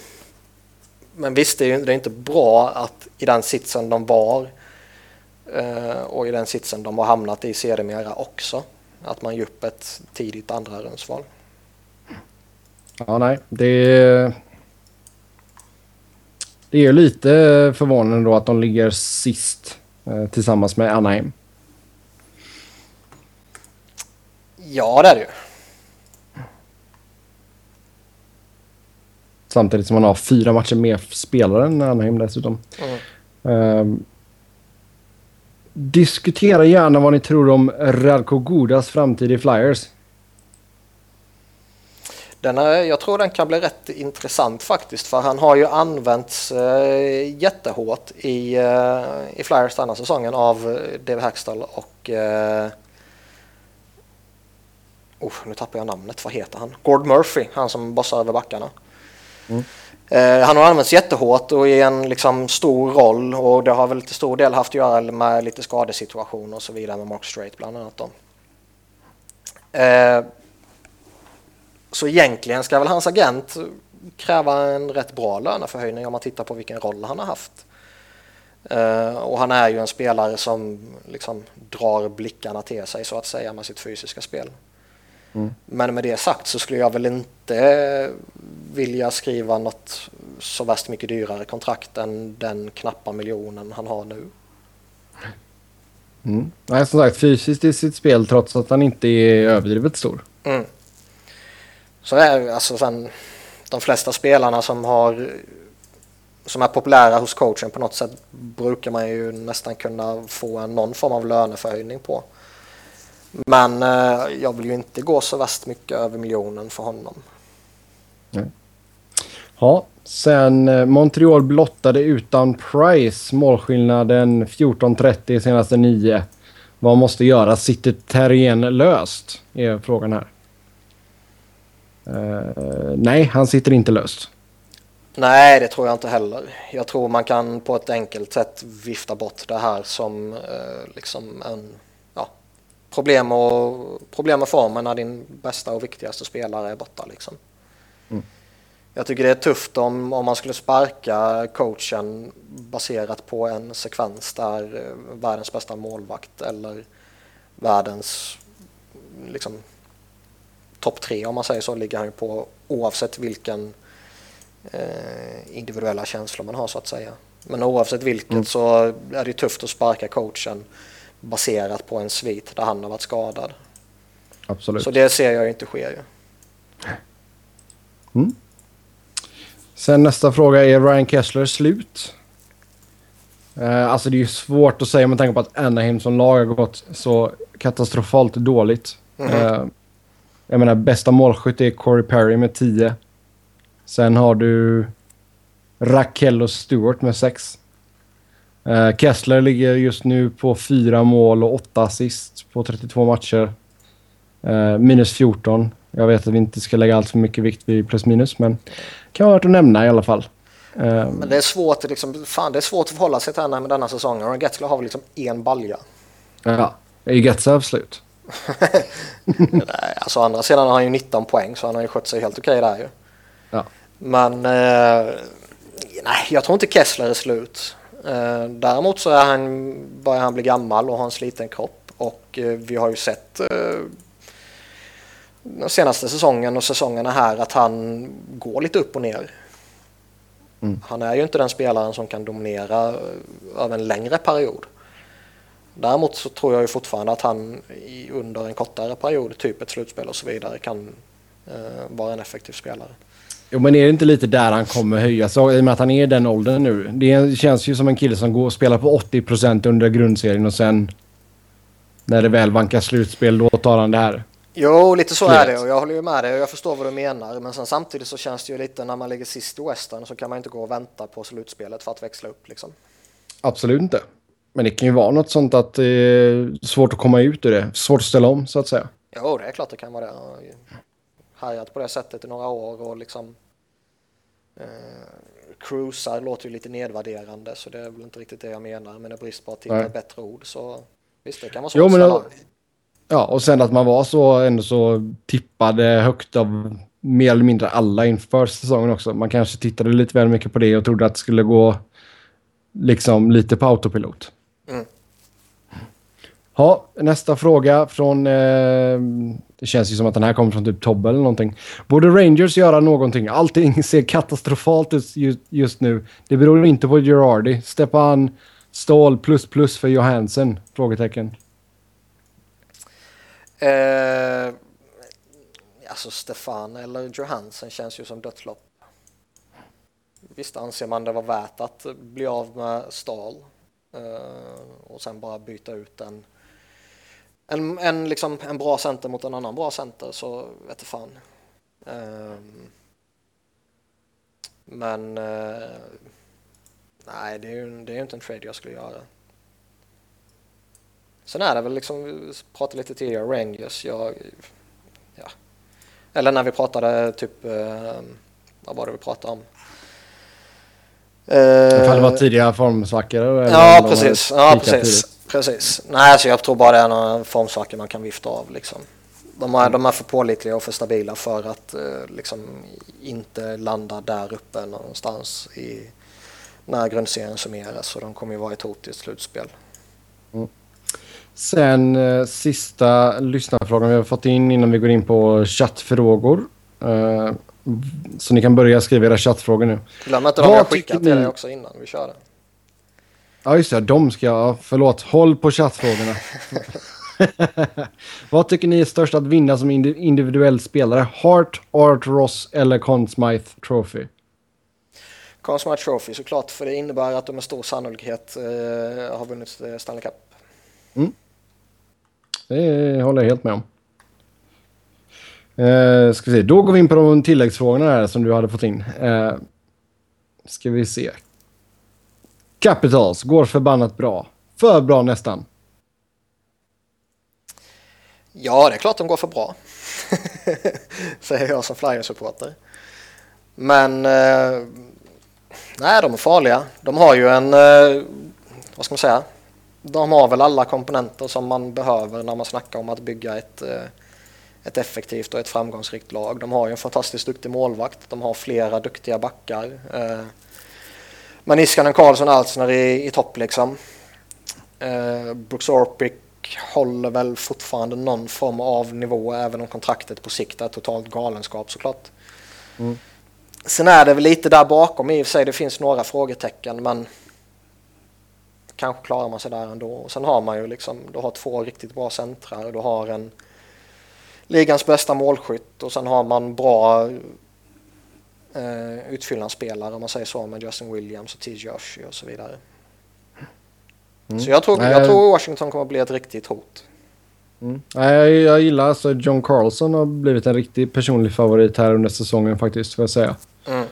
men visst, det är det är inte bra att i den sitsen de var uh, och i den sitsen de har hamnat i sedermera också, att man ger upp ett tidigt andra rundsval. Ja, nej, det är... Det är lite förvånande då att de ligger sist eh, tillsammans med Anaheim. Ja, det är det ju. Samtidigt som man har fyra matcher mer spelare än Anaheim dessutom. Mm. Uh, diskutera gärna vad ni tror om Radko Godas framtid i Flyers. Den är, jag tror den kan bli rätt intressant faktiskt för han har ju använts eh, jättehårt i, eh, i Flyers denna säsongen av eh, Dave Hackstall och eh, oh, nu tappar jag namnet, vad heter han? Gord Murphy, han som bossar över backarna. Mm. Eh, han har använts jättehårt och i en liksom, stor roll och det har väl till stor del haft att göra med lite skadesituationer och så vidare med Mark Strait bland annat. Då. Eh, så egentligen ska väl hans agent kräva en rätt bra löneförhöjning om man tittar på vilken roll han har haft. Uh, och han är ju en spelare som liksom drar blickarna till sig så att säga med sitt fysiska spel. Mm. Men med det sagt så skulle jag väl inte vilja skriva något så värst mycket dyrare kontrakt än den knappa miljonen han har nu. Mm. Nej, som sagt fysiskt i sitt spel trots att han inte är överdrivet stor. Mm. Så är alltså sen de flesta spelarna som har som är populära hos coachen på något sätt brukar man ju nästan kunna få en, någon form av löneförhöjning på. Men eh, jag vill ju inte gå så värst mycket över miljonen för honom. Nej. Ja, sen eh, Montreal blottade utan Price målskillnaden 14-30 senaste nio. Vad måste göras? Sitter Terrien löst? Är frågan här. Uh, nej, han sitter inte löst. Nej, det tror jag inte heller. Jag tror man kan på ett enkelt sätt vifta bort det här som uh, liksom en problem, och, problem med formen när din bästa och viktigaste spelare är borta. Liksom. Mm. Jag tycker det är tufft om, om man skulle sparka coachen baserat på en sekvens där uh, världens bästa målvakt eller världens liksom, topp tre om man säger så ligger han ju på oavsett vilken eh, individuella känslor man har så att säga. Men oavsett vilket mm. så är det tufft att sparka coachen baserat på en svit där han har varit skadad. Absolut. Så det ser jag inte sker ju. Mm. Sen nästa fråga, är Ryan Kessler slut? Uh, alltså det är ju svårt att säga med tanke på att Anaheim som lag har gått så katastrofalt dåligt. Mm -hmm. uh, jag menar bästa målskytt är Corey Perry med 10. Sen har du Raquel och Stewart med 6. Uh, Kessler ligger just nu på 4 mål och 8 assist på 32 matcher. minus 14. Jag vet att vi inte ska lägga allt för mycket vikt vid plus minus men kan vara värt att nämna i alla fall. Um, men det är svårt, liksom, fan, det är svårt att förhålla sig till henne med denna säsongen. Och Getzler har väl liksom en balja. Ja, är Getzler slut? nej, alltså å andra sidan har han ju 19 poäng så han har ju skött sig helt okej där ju. Ja. Men eh, nej, jag tror inte Kessler är slut. Eh, däremot så är han, börjar han bli gammal och har en sliten kropp. Och eh, vi har ju sett eh, den senaste säsongen och säsongerna här att han går lite upp och ner. Mm. Han är ju inte den spelaren som kan dominera över en längre period. Däremot så tror jag ju fortfarande att han under en kortare period, typ ett slutspel och så vidare, kan vara en effektiv spelare. Jo, men är det inte lite där han kommer höja sig i och med att han är i den åldern nu? Det känns ju som en kille som går och spelar på 80% under grundserien och sen när det väl vankar slutspel, då tar han det här. Jo, lite så är det och jag håller ju med dig och jag förstår vad du menar. Men sen samtidigt så känns det ju lite när man ligger sist i Western så kan man inte gå och vänta på slutspelet för att växla upp liksom. Absolut inte. Men det kan ju vara något sånt att det är svårt att komma ut ur det. Svårt att ställa om så att säga. Jo, det är klart det kan vara det. Härjat på det sättet i några år och liksom eh, cruisar låter ju lite nedvärderande så det är väl inte riktigt det jag menar. Men i brist på att hitta bättre ord så visst, det kan vara så. Jo, Ja, och sen att man var så ändå så tippade högt av mer eller mindre alla inför säsongen också. Man kanske tittade lite väl mycket på det och trodde att det skulle gå liksom lite på autopilot. Mm. Ja, nästa fråga från... Eh, det känns ju som att den här kommer från typ Tobbe eller någonting. Borde Rangers göra någonting? Allting ser katastrofalt ut just, just nu. Det beror inte på Gerardi. Stepan Ståhl plus plus för Johansen? Frågetecken. Eh, alltså Stefan eller Johansen känns ju som dödslopp. Visst anser man det var värt att bli av med Stal eh, och sen bara byta ut en, en, en, liksom, en bra center mot en annan bra center så vet du fan. Eh, men eh, nej, det är ju det är inte en trade jag skulle göra. Sen är det väl liksom, vi pratade lite tidigare, Rangers, jag, ja. Eller när vi pratade typ, eh, vad var det vi pratade om? Ifall det var tidiga formsvackor? Ja, precis. Ja, precis. Precis. Nej, alltså jag tror bara det är några formsvackor man kan vifta av. Liksom. De, är, de är för pålitliga och för stabila för att eh, liksom, inte landa där uppe någonstans i, när grundserien summeras. Så de kommer ju vara ett hot i ett slutspel. Mm. Sen eh, sista lyssnarfrågan vi har fått in innan vi går in på chattfrågor. Eh, så ni kan börja skriva era chattfrågor nu. Glöm inte de jag skickat till dig också innan vi kör det. Ja just det, de ska. Förlåt, håll på chattfrågorna. Vad tycker ni är störst att vinna som individuell spelare? Hart, Art Ross eller Conn Smythe Trophy? Conn Smythe Trophy såklart, för det innebär att de med stor sannolikhet eh, har vunnit eh, Stanley Cup. Mm. Det håller jag helt med om. Uh, ska vi se. Då går vi in på de tilläggsfrågorna här som du hade fått in. Uh, ska vi se. Capitals går förbannat bra. För bra nästan. Ja, det är klart de går för bra. Säger jag som Flyers-supporter. Men eh, nej, de är farliga. De har ju en, eh, vad ska man säga, de har väl alla komponenter som man behöver när man snackar om att bygga ett, eh, ett effektivt och ett framgångsrikt lag. De har ju en fantastiskt duktig målvakt, de har flera duktiga backar. Eh, men Iskanen, Karlsson och Altsner i, i topp liksom. Eh, Brooks Orpik håller väl fortfarande någon form av nivå även om kontraktet på sikt är totalt galenskap såklart. Mm. Sen är det väl lite där bakom i och för sig, det finns några frågetecken men kanske klarar man sig där ändå. Och sen har man ju liksom, du har två riktigt bra centrar, du har en ligans bästa målskytt och sen har man bra eh, utfyllnadsspelare om man säger så med Justin Williams och T. Josh och så vidare. Mm. Så jag tror, jag tror Washington kommer att bli ett riktigt hot. Mm. Jag, jag gillar alltså John Carlson har blivit en riktig personlig favorit här under säsongen faktiskt, får jag säga. Mm.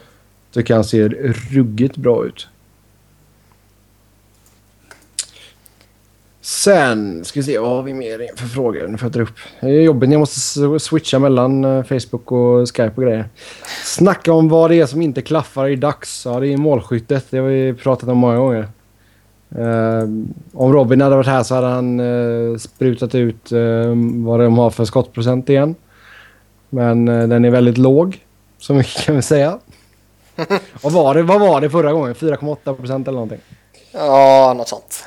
Tycker han ser ruggigt bra ut. Sen ska vi se, vad har vi mer för frågor? Nu får jag dra upp. Det är jobbigt jag måste switcha mellan eh, Facebook och Skype och grejer. Snacka om vad det är som inte klaffar i dags. Ja, det är målskyttet. Det har vi pratat om många gånger. Uh, om Robin hade varit här så hade han uh, sprutat ut vad de har för skottprocent igen. Men den är väldigt låg. Så mycket kan vi säga. vad, var det, vad var det förra gången? 4,8 procent eller någonting? Ja, något sånt.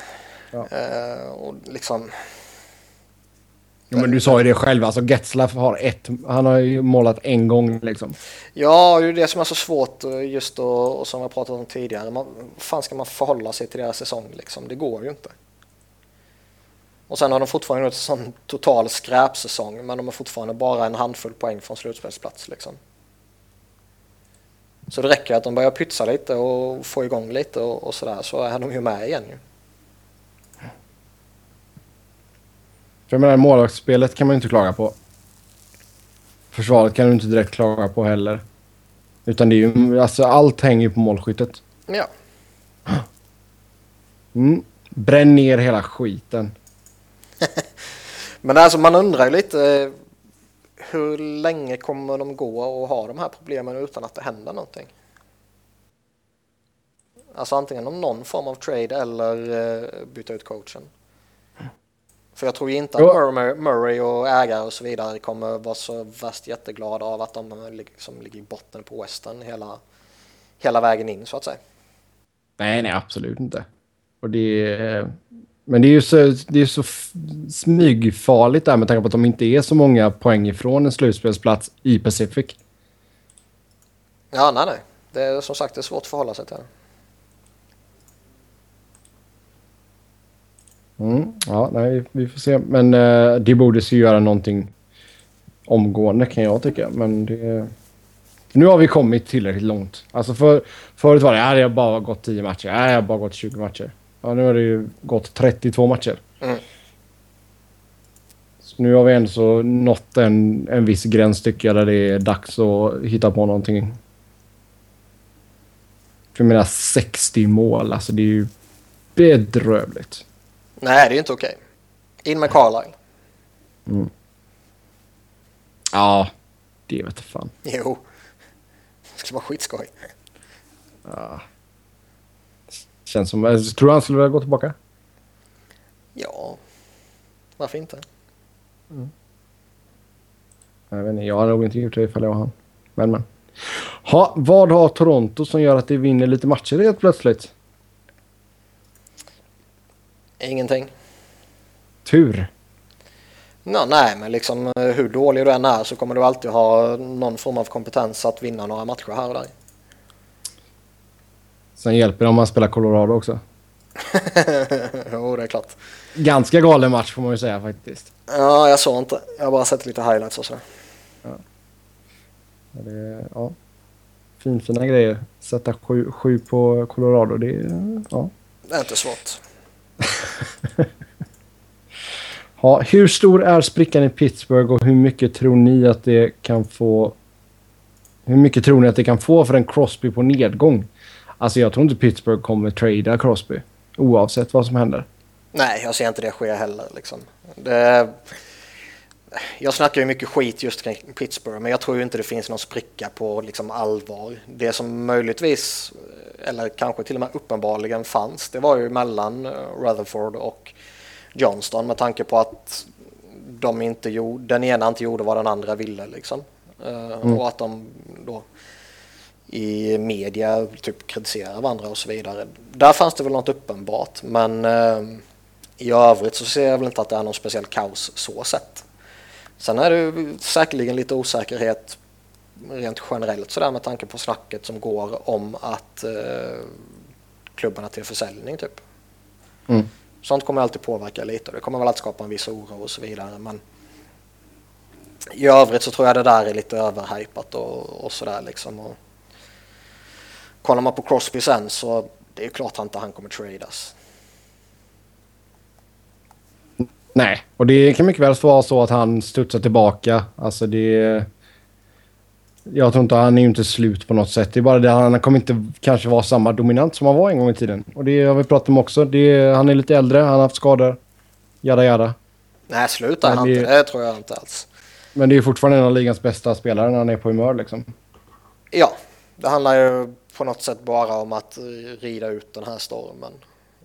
Ja. Uh, och liksom... Ja, men du sa ju det själv, alltså Getzlaff har ett, han har ju målat en gång liksom. Ja, det är det som är så svårt eh, just då, och som jag pratat om tidigare. Man, fan ska man förhålla sig till deras säsong liksom? Det går ju inte. Och sen har de fortfarande en sån total skräpsäsong, men de har fortfarande bara en handfull poäng från slutspelsplats liksom. Så det räcker att de börjar pytsa lite och få igång lite och, och sådär så är de ju med igen ju. För jag menar, målvaktsspelet kan man ju inte klaga på. Försvaret kan du inte direkt klaga på heller. Utan det är ju, alltså allt hänger ju på målskyttet. Ja. Mm. Bränn ner hela skiten. Men alltså man undrar ju lite hur länge kommer de gå och ha de här problemen utan att det händer någonting? Alltså antingen om någon form av trade eller uh, byta ut coachen. För jag tror inte att Murray, Murray och ägare och så vidare kommer vara så värst jätteglada av att de liksom ligger i botten på Western hela, hela vägen in så att säga. Nej, nej, absolut inte. Och det är, men det är ju så, det är så smygfarligt där med tanke på att de inte är så många poäng ifrån en slutspelsplats i Pacific. Ja, nej, nej. Det är som sagt det är svårt att förhålla sig till. Mm, ja, nej, vi får se. Men uh, de borde ju göra någonting omgående kan jag tycka. Men det... Nu har vi kommit tillräckligt långt. Alltså för, förut var det, ja, det har bara gått 10 matcher. Ja, det har bara gått 20 matcher. Ja, nu har det ju gått 32 matcher. Mm. Så nu har vi ändå nått en, en viss gräns tycker jag där det är dags att hitta på någonting. För jag menar 60 mål, alltså det är ju bedrövligt. Nej, det är ju inte okej. Okay. In med Carlisle. Mm. Ja, det vet fan. Jo. Det skulle vara skitskoj. Ja. Känns som... Tror du han skulle vilja gå tillbaka? Ja. Varför inte? Mm. Jag vet inte. Jag hade nog inte gjort det ifall jag var han. Men men. Ha, vad har Toronto som gör att de vinner lite matcher helt plötsligt? Ingenting. Tur. No, nej, men liksom eh, hur dålig du än är så kommer du alltid ha någon form av kompetens att vinna några matcher här och där. Sen hjälper det om man spelar Colorado också. jo, det är klart. Ganska galen match får man ju säga faktiskt. Ja, jag såg inte. Jag har bara sett lite highlights och så. Ja. Det, ja. Finfina grejer. Sätta sju, sju på Colorado, det. Ja. Det är inte svårt. ja, hur stor är sprickan i Pittsburgh och hur mycket tror ni att det kan få... Hur mycket tror ni att det kan få för en Crosby på nedgång? Alltså jag tror inte Pittsburgh kommer trada Crosby. Oavsett vad som händer. Nej, jag ser inte det ske heller. Liksom. Det, jag snackar ju mycket skit just kring Pittsburgh, men jag tror ju inte det finns någon spricka på liksom allvar. Det som möjligtvis, eller kanske till och med uppenbarligen fanns, det var ju mellan Rutherford och Johnston med tanke på att de inte gjorde, den ena inte gjorde vad den andra ville. Liksom. Eh, mm. Och att de då i media typ kritiserar varandra och så vidare. Där fanns det väl något uppenbart men eh, i övrigt så ser jag väl inte att det är någon speciell kaos så sett. Sen är det säkerligen lite osäkerhet rent generellt sådär med tanke på snacket som går om att eh, klubbarna till försäljning typ. Mm. Sånt kommer alltid påverka lite och det kommer väl att skapa en viss oro och så vidare men i övrigt så tror jag det där är lite överhypat och, och sådär liksom. Och, kollar man på Crosby sen så det är klart att inte han kommer tradas. Nej, och det kan mycket väl vara så att han studsar tillbaka. Alltså det... Jag tror inte han är ju inte slut på något sätt. Det är bara det han kommer inte kanske vara samma dominant som han var en gång i tiden. Och det har vi pratat om också. Det, han är lite äldre, han har haft skador. Jada jada. Nej, slutar han det... inte. Det tror jag inte alls. Men det är fortfarande en av ligans bästa spelare när han är på humör liksom. Ja, det handlar ju på något sätt bara om att rida ut den här stormen.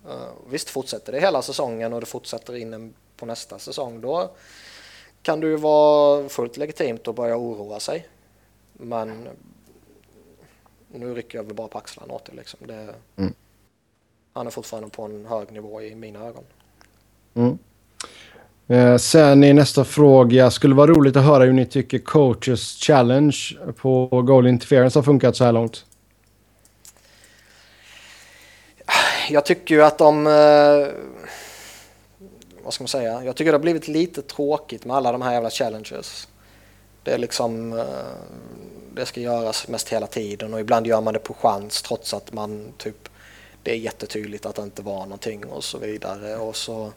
Uh, visst, fortsätter det hela säsongen och det fortsätter in på nästa säsong, då kan det ju vara fullt legitimt att börja oroa sig. Men nu rycker jag väl bara på axlarna åt det. Liksom. det mm. Han är fortfarande på en hög nivå i mina ögon. Mm. Eh, sen är nästa fråga, skulle vara roligt att höra hur ni tycker coaches challenge på goal interference har funkat så här långt. Jag tycker ju att de... Eh, vad ska man säga? Jag tycker det har blivit lite tråkigt med alla de här jävla challenges. Det är liksom... Eh, det ska göras mest hela tiden och ibland gör man det på chans trots att man typ... Det är jättetydligt att det inte var någonting och så vidare och så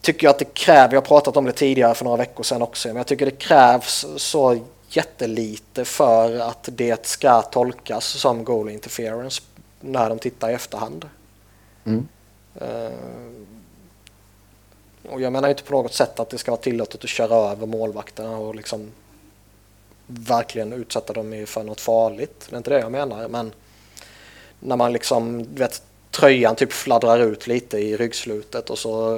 tycker jag att det kräver, jag har pratat om det tidigare för några veckor sedan också, men jag tycker det krävs så jättelite för att det ska tolkas som goal interference när de tittar i efterhand. Mm. Och jag menar inte på något sätt att det ska vara tillåtet att köra över målvakterna och liksom verkligen utsätta dem för något farligt. Det är inte det jag menar, men när man liksom, vet, tröjan typ fladdrar ut lite i ryggslutet och så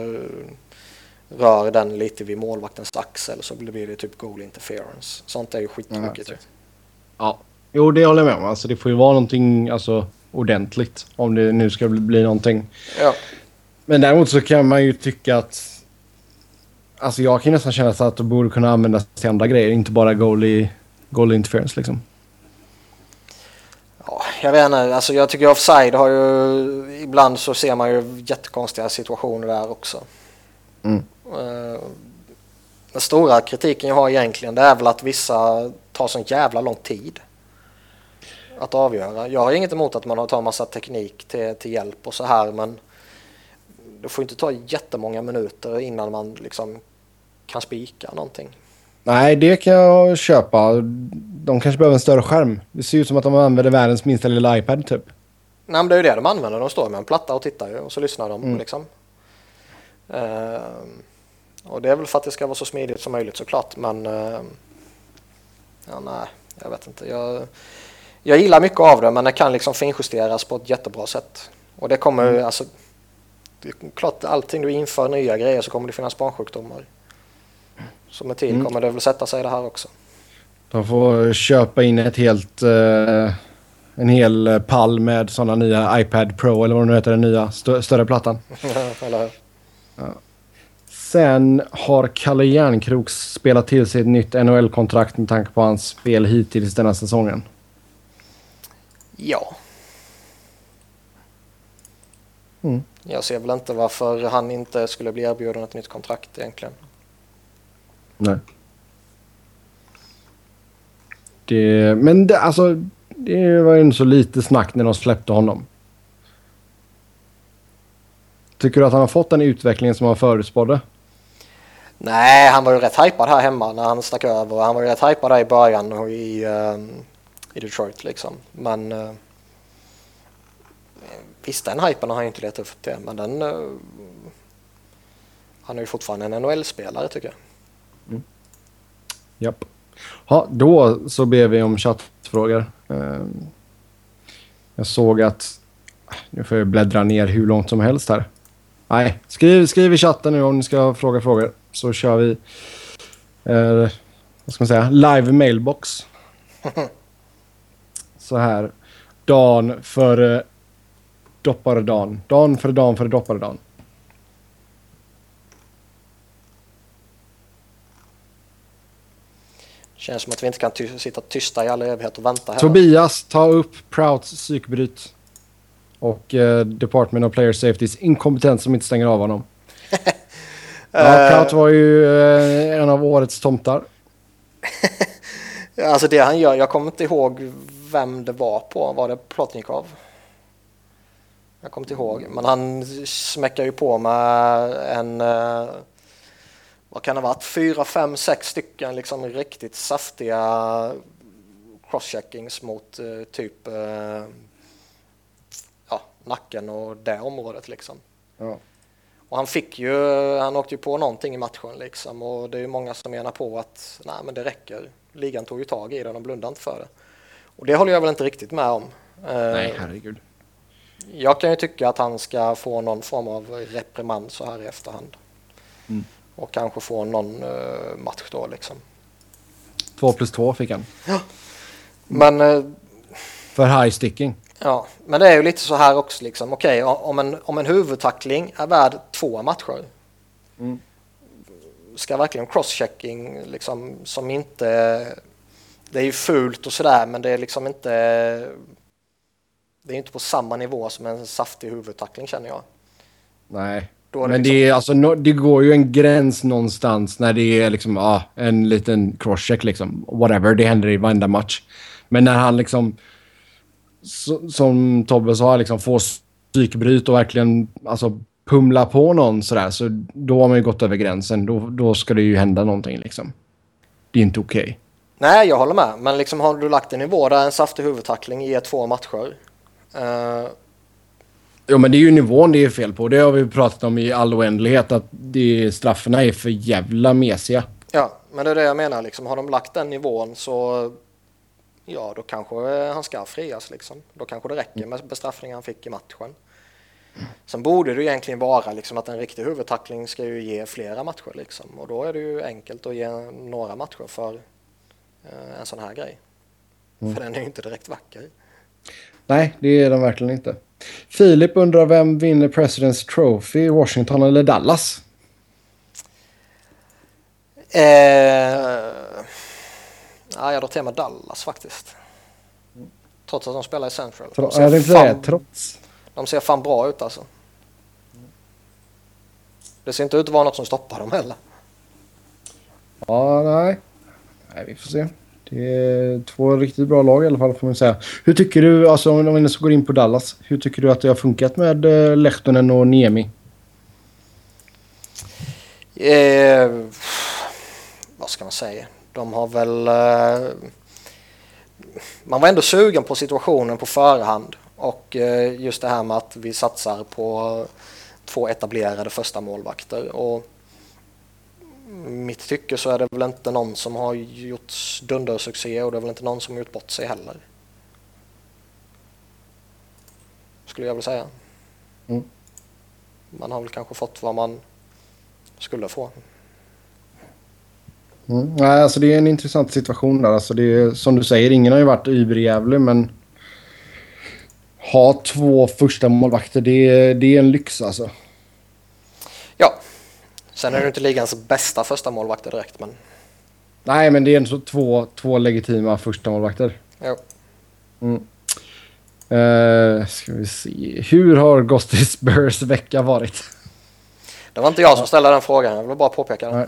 rör den lite vid målvaktens axel så blir det typ goal interference. Sånt är ju skittråkigt. Ja, ja, jo det håller jag med om. Alltså, det får ju vara någonting alltså, ordentligt om det nu ska bli någonting. Ja. Men däremot så kan man ju tycka att... Alltså jag kan nästan känna att det borde kunna användas till andra grejer, inte bara goal, i, goal interference liksom. Ja, jag vet inte, alltså jag tycker offside har ju... Ibland så ser man ju jättekonstiga situationer där också. Mm. Eh, den stora kritiken jag har egentligen det är väl att vissa tar så jävla lång tid att avgöra. Jag har inget emot att man tar massa teknik till, till hjälp och så här men det får inte ta jättemånga minuter innan man liksom kan spika någonting. Nej, det kan jag köpa. De kanske behöver en större skärm. Det ser ut som att de använder världens minsta lilla iPad typ. Nej, men det är ju det de använder. De står med en platta och tittar ju och så lyssnar de mm. liksom. Uh, och det är väl för att det ska vara så smidigt som möjligt såklart men uh, ja, nej, jag vet inte. Jag, jag gillar mycket av det men det kan liksom finjusteras på ett jättebra sätt. Och det kommer mm. alltså klart allting du inför nya grejer så kommer det finnas barnsjukdomar. Så med tid mm. kommer det väl sätta sig det här också. De får köpa in ett helt uh, en hel pall med sådana nya iPad Pro eller vad det nu heter, den nya st större plattan. eller Ja. Sen har Kalle Järnkrok spelat till sig ett nytt NHL-kontrakt med tanke på hans spel hittills denna säsongen. Ja. Mm. Jag ser väl inte varför han inte skulle bli erbjuden ett nytt kontrakt egentligen. Nej. Det, men det, alltså, det var ju så lite snack när de släppte honom. Tycker du att han har fått den utvecklingen som han förutspådde? Nej, han var ju rätt hypad här hemma när han stack över. Han var ju rätt hypad där i början och i, uh, i Detroit liksom. Men uh, visst, den hypen har han inte letat upp det. Men den... Uh, han är ju fortfarande en NHL-spelare tycker jag. Mm. Japp. Ja, då så ber vi om chattfrågor. Uh, jag såg att... Nu får jag bläddra ner hur långt som helst här. Nej, skriv, skriv i chatten nu om ni ska fråga frågor. Så kör vi... Eh, vad ska man säga? Live mailbox. Så här. Dan för doppare dan. För dan för doppare dan. Känns som att vi inte kan ty sitta tysta i all evighet och vänta här. Tobias, ta upp Prouts psykbryt och uh, Department of Player Safetys inkompetens som inte stänger av honom. ja, Prout var ju uh, en av årets tomtar. alltså det han gör, jag kommer inte ihåg vem det var på. Var det Plotnikov? Jag kommer inte ihåg. Men han smäckar ju på med en... eh, Vad kan det ha varit? Fyra, fem, sex stycken liksom riktigt saftiga crosscheckings mot eh, typ eh, ja, nacken och det området liksom. Ja. Och han fick ju, han åkte ju på någonting i matchen liksom och det är ju många som menar på att nej men det räcker. Ligan tog ju tag i det, de blundade inte för det. Och det håller jag väl inte riktigt med om. Nej, herregud. Jag kan ju tycka att han ska få någon form av reprimand så här i efterhand. Mm. Och kanske få någon eh, match då liksom. Två plus två fick han. Men eh, För high sticking. Ja, men det är ju lite så här också liksom. Okej, om, en, om en huvudtackling är värd två matcher. Mm. Ska verkligen crosschecking liksom som inte... Det är ju fult och sådär men det är liksom inte... Det är inte på samma nivå som en saftig huvudtackling känner jag. Nej. Det Men liksom- det, är, alltså, no, det går ju en gräns någonstans när det är liksom, ah, en liten crosscheck liksom. Whatever, det händer i varenda match. Men när han liksom, så, som Tobbe sa, liksom får psykbryt och verkligen alltså, pumla på någon sådär, så då har man ju gått över gränsen. Då, då ska det ju hända någonting liksom. Det är inte okej. Nej, jag håller med. Men liksom har du lagt en nivå där en saftig huvudtackling ger två matcher. Eh, Jo, men det är ju nivån det är fel på. Det har vi pratat om i all oändlighet, att det, strafferna är för jävla mesiga. Ja, men det är det jag menar. Liksom, har de lagt den nivån så ja, då kanske eh, han ska frias. Liksom. Då kanske det räcker med bestraffningen han fick i matchen. Sen borde det ju egentligen vara liksom, att en riktig huvudtackling ska ju ge flera matcher. Liksom. Och då är det ju enkelt att ge några matcher för eh, en sån här grej. För den är ju inte direkt vacker. Nej, det är de verkligen inte. Filip undrar vem vinner President's Trophy, Washington eller Dallas? Eh, ja, jag drar till med Dallas faktiskt. Trots att de spelar i Central. De ser inte fan-? Trots? De ser fan bra ut alltså. Det ser inte ut att vara något som stoppar dem heller. Ja, nej. Nej, vi får se. Det är två riktigt bra lag i alla fall får man säga. Hur tycker du, alltså om vi går in på Dallas, hur tycker du att det har funkat med eh, Lehtonen och Niemi? Eh, vad ska man säga? De har väl... Eh, man var ändå sugen på situationen på förhand. Och eh, just det här med att vi satsar på två etablerade första målvakter. Och mitt tycke så är det väl inte någon som har gjort dundersuccé och det är väl inte någon som har gjort bort sig heller. Skulle jag vilja säga. Mm. Man har väl kanske fått vad man skulle få. Mm. Nej, alltså det är en intressant situation där. Alltså det är, som du säger, ingen har ju varit überjävlig, men ha två första målvakter, det är, det är en lyx alltså. Sen är det inte ligans bästa första målvakter direkt, men Nej, men det är ändå två, två legitima första målvakter. jo. Mm. Uh, ska vi se. Hur har Ghosty Spurs vecka varit? Det var inte jag som ställde den frågan, jag vill bara påpeka det. Nej.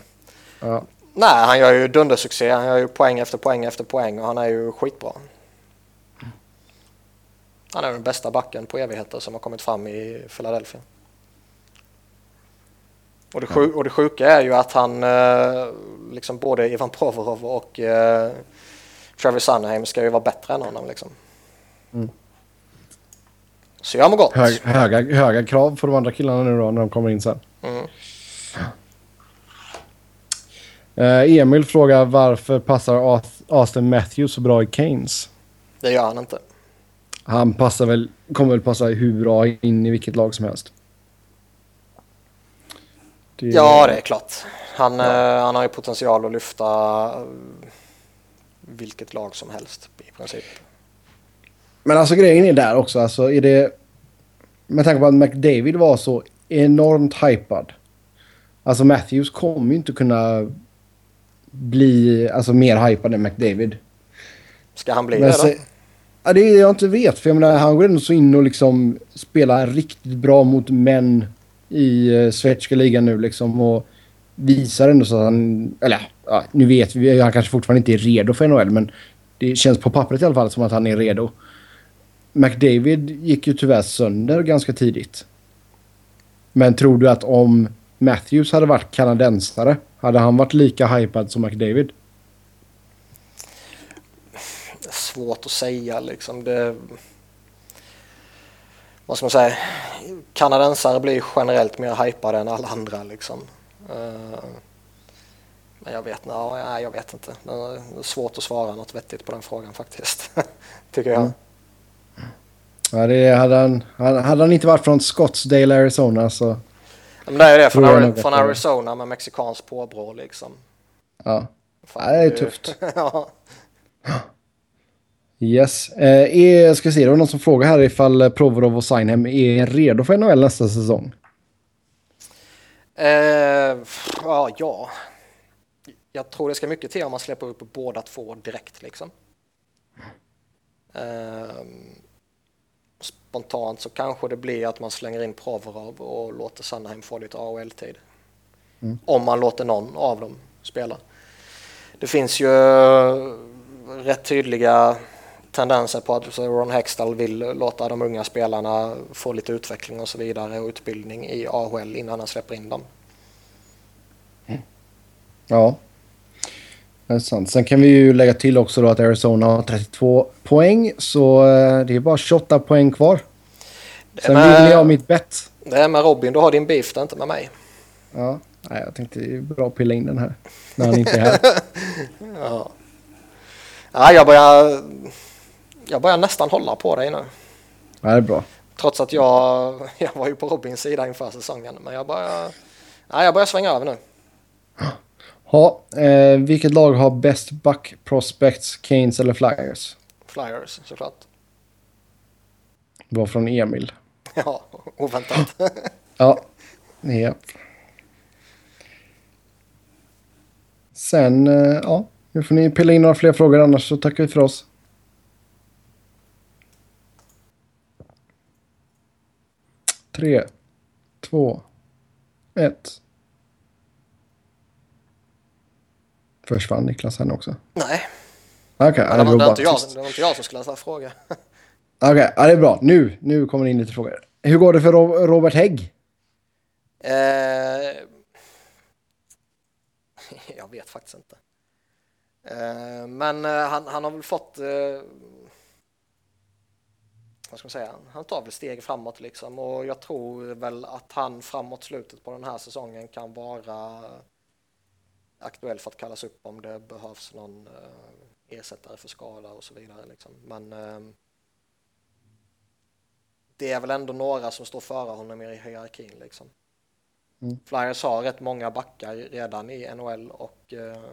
Ja. Nej, han gör ju dundersuccé, han gör ju poäng efter poäng efter poäng och han är ju skitbra. Han är den bästa backen på evigheter som har kommit fram i Philadelphia. Och det, sju- och det sjuka är ju att han, eh, liksom både Ivan Provorov och eh, Travis Sunheim ska ju vara bättre än honom liksom. Mm. Så jag mår gott. Hög, höga, höga krav på de andra killarna nu då när de kommer in sen. Mm. Eh, Emil frågar varför passar Austin Matthews så bra i Keynes? Det gör han inte. Han passar väl, kommer väl passa hur bra in i vilket lag som helst. Det, Ja, det är klart. Han, eh, han har ju potential att lyfta eh, vilket lag som helst i princip. Men alltså grejen är där också. Alltså är det... Med tanke på att McDavid var så enormt hypad. Alltså Matthews kommer ju inte kunna bli alltså, mer hypad än McDavid. Ska han bli Men det då? Ja, det är jag inte vet. För jag menar, han går ändå så in och liksom spelar riktigt bra mot män i eh, uh, schweiziska ligan nu liksom. Och visar ändå så att han... Eller ja, nu vet vi. Han kanske fortfarande inte är redo för NHL. Men det känns på pappret i alla fall som att han är redo. McDavid gick ju tyvärr sönder ganska tidigt. Men tror du att om Matthews hade varit kanadensare, hade han varit lika hypad som McDavid? Svårt att säga liksom. Det... Vad ska man säga? Kanadensare blir generellt mer hypade än alla andra liksom. Uh... Men jag vet, nej, jag vet inte. Det är svårt att svara något vettigt på den frågan faktiskt. Tycker jag. Mm. Ja, det hade han, hade han inte varit från Scottsdale, Arizona så... Men det är det, från, Ari från Arizona med mexikansk påbrå liksom. Ja, Fan, det är tufft. ja. Yes. Eh, jag ska se, det var någon som frågar här ifall Provorov och Signhem är redo för NHL nästa säsong. Eh, ja, ja, jag tror det ska mycket till om man släpper upp båda två direkt liksom. Um, spontant så kanske det blir att man slänger in Provorov och låter Sandheim få lite AHL-tid. Mm. Om man låter någon av dem spela. Det finns ju rätt tydliga tendenser på att Ron Hextall vill låta de unga spelarna få lite utveckling och så vidare och utbildning i AHL innan han släpper in dem. Mm. Ja, det är sant. Sen kan vi ju lägga till också då att Arizona har 32 poäng. Så eh, det är bara 28 poäng kvar. Sen med, vill jag mitt bett. Det är med Robin, du har din beef, det är inte med mig. Ja, nej, jag tänkte det är bra att pilla in den här. När han inte är här. ja. ja, jag börjar... Jag börjar nästan hålla på dig nu. Ja, det är bra. Trots att jag, jag var ju på Robins sida inför säsongen. Men jag börjar, ja, jag börjar svänga över nu. Ha, eh, vilket lag har bäst back prospects, Canes eller Flyers? Flyers såklart. Det var från Emil. Ja, oväntat. ja, ja. Sen, eh, ja, nu får ni pilla in några fler frågor annars så tackar vi för oss. Tre, två, ett. Försvann Niklas här också? Nej. Okej, okay, det, det, var inte jag, det var inte jag som skulle ställa fråga. Okej, okay, ja, det är bra. Nu, nu kommer det in lite frågor. Hur går det för Robert Hägg? Eh, jag vet faktiskt inte. Eh, men eh, han, han har väl fått... Eh, vad ska man säga? Han tar väl steg framåt liksom och jag tror väl att han framåt slutet på den här säsongen kan vara aktuell för att kallas upp om det behövs någon eh, ersättare för skada och så vidare. Liksom. Men eh, det är väl ändå några som står före honom i hierarkin. Liksom. Mm. Flyers har rätt många backar redan i NHL och eh,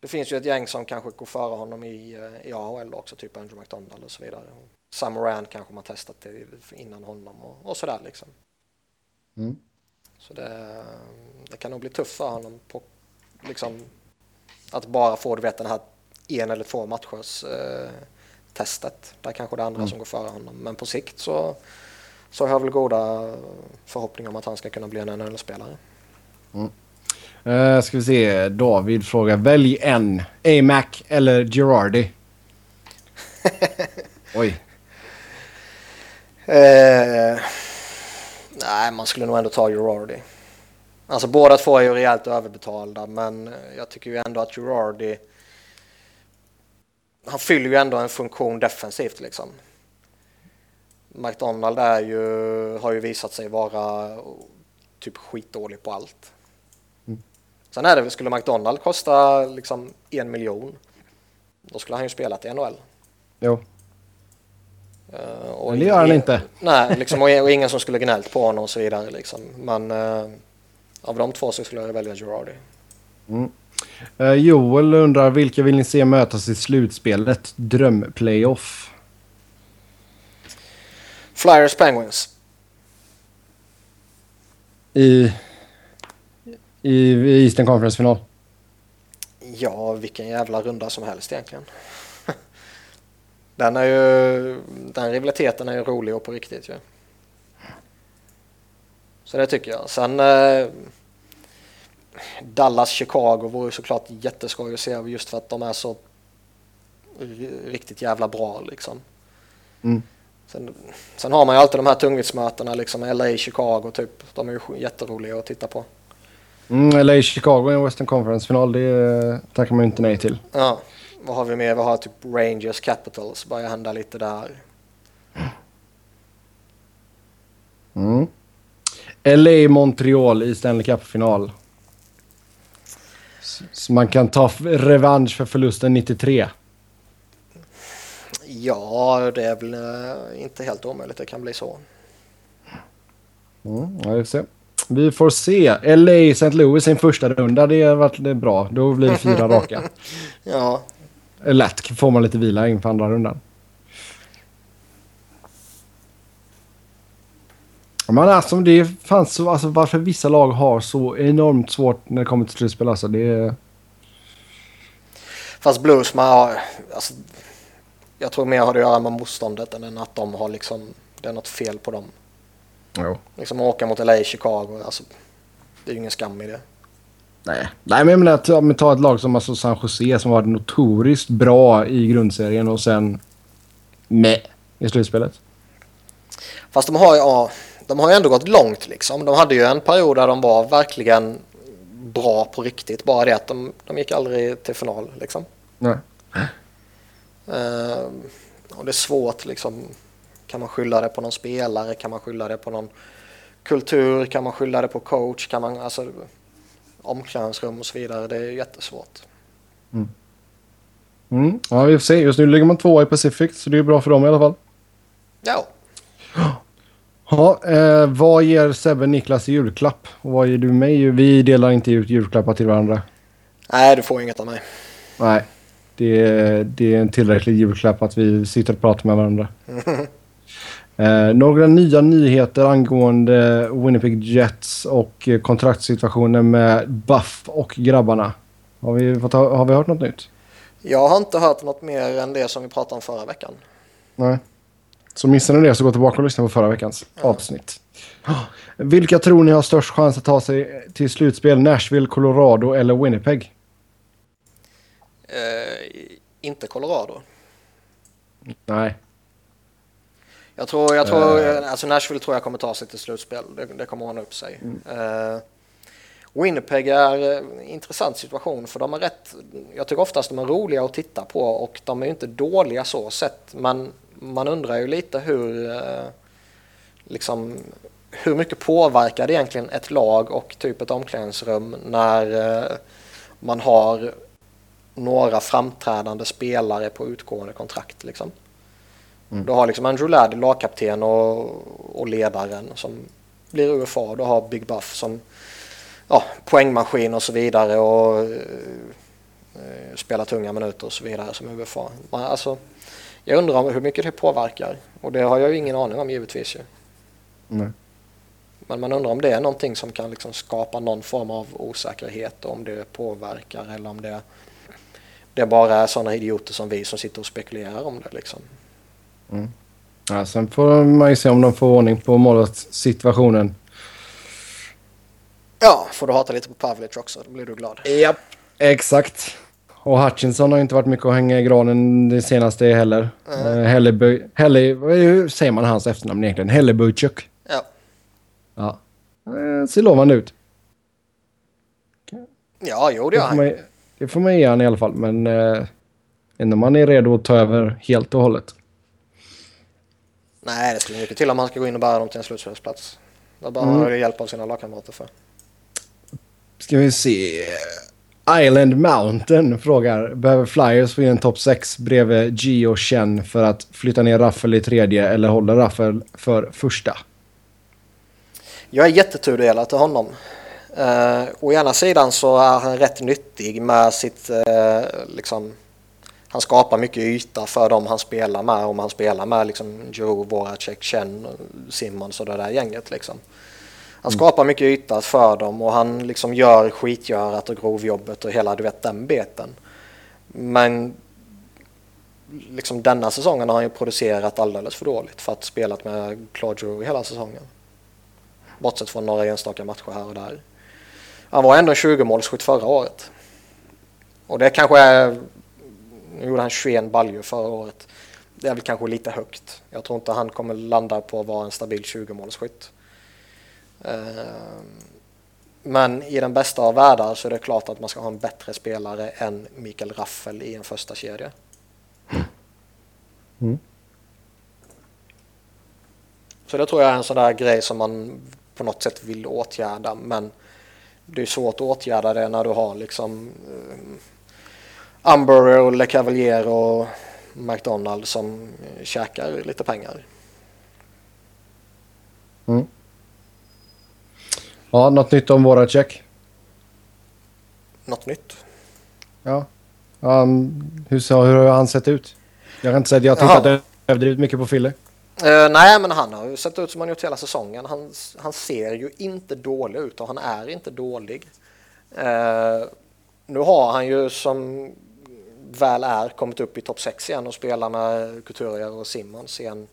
det finns ju ett gäng som kanske går före honom i, i AHL också, typ Andrew McDonald och så vidare. Sam Moran kanske man testat det innan honom och, och sådär liksom. Mm. Så det, det kan nog bli tufft för honom på liksom, att bara få du vet, den här en eller två matchers eh, testet. Där kanske det är andra mm. som går före honom. Men på sikt så, så har jag väl goda förhoppningar om att han ska kunna bli en NHL-spelare. Mm. Uh, ska vi se, David frågar välj en. A-Mac eller Girardi? Oj. Uh, nej, man skulle nog ändå ta Girardi. Alltså båda två är ju rejält överbetalda men jag tycker ju ändå att Girardi han fyller ju ändå en funktion defensivt liksom. McDonald är ju, har ju visat sig vara typ skitdålig på allt. Mm. Sen är det, skulle McDonald kosta liksom en miljon då skulle han ju spelat i NHL. Jo. Uh, och det gör han inte. Nej, liksom, och, ingen som skulle gnällt på honom och så vidare. Liksom. Men uh, av de två så skulle jag välja Girardi. Mm. Uh, Joel undrar vilka vill ni se mötas i slutspelet? Drömplayoff. Flyers Penguins. I, i, i Eastern Conference-final? Ja, vilken jävla runda som helst egentligen. Den, är ju, den rivaliteten är ju rolig och på riktigt ju. Så det tycker jag. Sen eh, Dallas, Chicago vore såklart jätteskoj att se just för att de är så riktigt jävla bra liksom. Mm. Sen, sen, har man ju alltid de här tungviktsmötena, liksom LA, Chicago typ. De är ju jätteroliga att titta på. Mm, LA, Chicago i en Western Conference-final, det tackar man ju inte nej till. Ja, vad har vi mer? Vi har typ Rangers, Capitals, börjar hända lite där. Mm. LA, Montreal i Stanley Cup-final. Så man kan ta revansch för förlusten 93. Ja, det är väl eh, inte helt omöjligt. Det kan bli så. Mm, ja, vi, får se. vi får se. LA, St. Louis i en första runda. Det har varit bra. Då blir det fyra raka. ja. Lätt får man lite vila inför andra rundan. Men alltså det fanns så, alltså varför vissa lag har så enormt svårt när det kommer till slutspel alltså det är... Fast Blues man har, alltså, jag tror mer har det att göra med motståndet än att de har liksom, det är något fel på dem. Jo. Liksom åka mot LA, Chicago, alltså det är ju ingen skam i det. Nej, Nej men jag menar ta, ta ett lag som alltså San Jose som var notoriskt bra i grundserien och sen med i slutspelet. Fast de har ju, ja, de har ju ändå gått långt liksom. De hade ju en period där de var verkligen bra på riktigt. Bara det att de, de gick aldrig till final liksom. Nej. Uh, och det är svårt liksom. Kan man skylla det på någon spelare? Kan man skylla det på någon kultur? Kan man skylla det på coach? Kan man, alltså, omklädningsrum och så vidare. Det är jättesvårt. Mm. Mm. Ja, vi får se. Just nu ligger man tvåa i Pacific, så det är bra för dem i alla fall. Ja. Ja, eh, vad ger Sebbe Niklas i julklapp? Och vad ger du mig? Vi delar inte ut julklappar till varandra. Nej, du får inget av mig. Nej, det är, det är en tillräcklig julklapp att vi sitter och pratar med varandra. eh, några nya nyheter angående Winnipeg Jets och eh, kontraktssituationen med Buff och grabbarna. Har vi, fått, har vi hört något nytt? Jag har inte hört något mer än det som vi pratade om förra veckan. Nej. Så missar ni det så gå tillbaka och lyssna på förra veckans ja. avsnitt. Vilka tror ni har störst chans att ta sig till slutspel? Nashville, Colorado eller Winnipeg? Eh, inte Colorado. Nej. Jag tror, jag tror uh. alltså Nashville tror jag kommer ta sig till slutspel. Det, det kommer ordna upp sig. Mm. Uh, Winnipeg är en intressant situation för de är rätt, jag tycker oftast de är roliga att titta på och de är inte dåliga så sett men man undrar ju lite hur, eh, liksom, hur mycket påverkar det egentligen ett lag och typ ett omklädningsrum när man har några framträdande spelare på utgående kontrakt. Liksom. Mm. Du har liksom Andrew Ladd, lagkapten och, och ledaren som blir UFA. Du har Big Buff som ja, poängmaskin och så vidare och eh, spelar tunga minuter och så vidare som UFA. Man, alltså, jag undrar hur mycket det påverkar och det har jag ju ingen aning om givetvis ju. Nej. Men man undrar om det är någonting som kan liksom skapa någon form av osäkerhet om det påverkar eller om det, det bara är sådana idioter som vi som sitter och spekulerar om det liksom. Mm. Ja, sen får man ju se om de får ordning på målvaktssituationen. Ja, får du hata lite på Pavlic också, då blir du glad. Ja, exakt. Och Hutchinson har inte varit mycket att hänga i granen det senaste heller. Mm. Uh, Helleby, Helle, hur säger man hans efternamn egentligen? Hellebuychuk. Ja. Ja. Uh, ser lovande ut. Ja, jo det gör han. Det får man ge han i alla fall, men uh, om man är redo att ta över helt och hållet. Nej, det skulle mycket till om han ska gå in och bära dem till en slutspelsplats. Det bara mm. har hjälp av sina lagkamrater för. Ska vi se. Island Mountain frågar, behöver Flyers få in en topp 6 bredvid G och Chen för att flytta ner Raffel i tredje eller hålla Raffel för första? Jag är jättetudelad till honom. Uh, å ena sidan så är han rätt nyttig med sitt, uh, liksom, han skapar mycket yta för dem han spelar med. Om han spelar med liksom Joe, Voracek, Chen, Simmons och det där gänget liksom. Han skapar mycket yta för dem och han liksom gör skitgörat och grovjobbet och hela du vet den beten. Men liksom denna säsongen har han ju producerat alldeles för dåligt för att spelat med Claude Drew hela säsongen. Bortsett från några enstaka matcher här och där. Han var ändå en 20-målsskytt förra året. Och det kanske är... Nu gjorde han 21 baljor förra året. det är väl kanske lite högt. Jag tror inte han kommer landa på att vara en stabil 20-målsskytt. Eh, men i den bästa av världar så är det klart att man ska ha en bättre spelare än Mikael Raffel i en första kedja. Mm. Så det tror jag är en sån där grej som man på något sätt vill åtgärda men det är svårt att åtgärda det när du har liksom och Le Cavalier och McDonald som käkar lite pengar. Mm. Ja, något nytt om våra check? Något nytt? Ja. Um, hur, hur har han sett ut? Jag kan inte säga att jag har tittat överdrivet mycket på Fille. Uh, nej, men han har ju sett ut som han gjort hela säsongen. Han, han ser ju inte dålig ut och han är inte dålig. Uh, nu har han ju som väl är kommit upp i topp 6 igen och spelar med Couturier och Simmons i en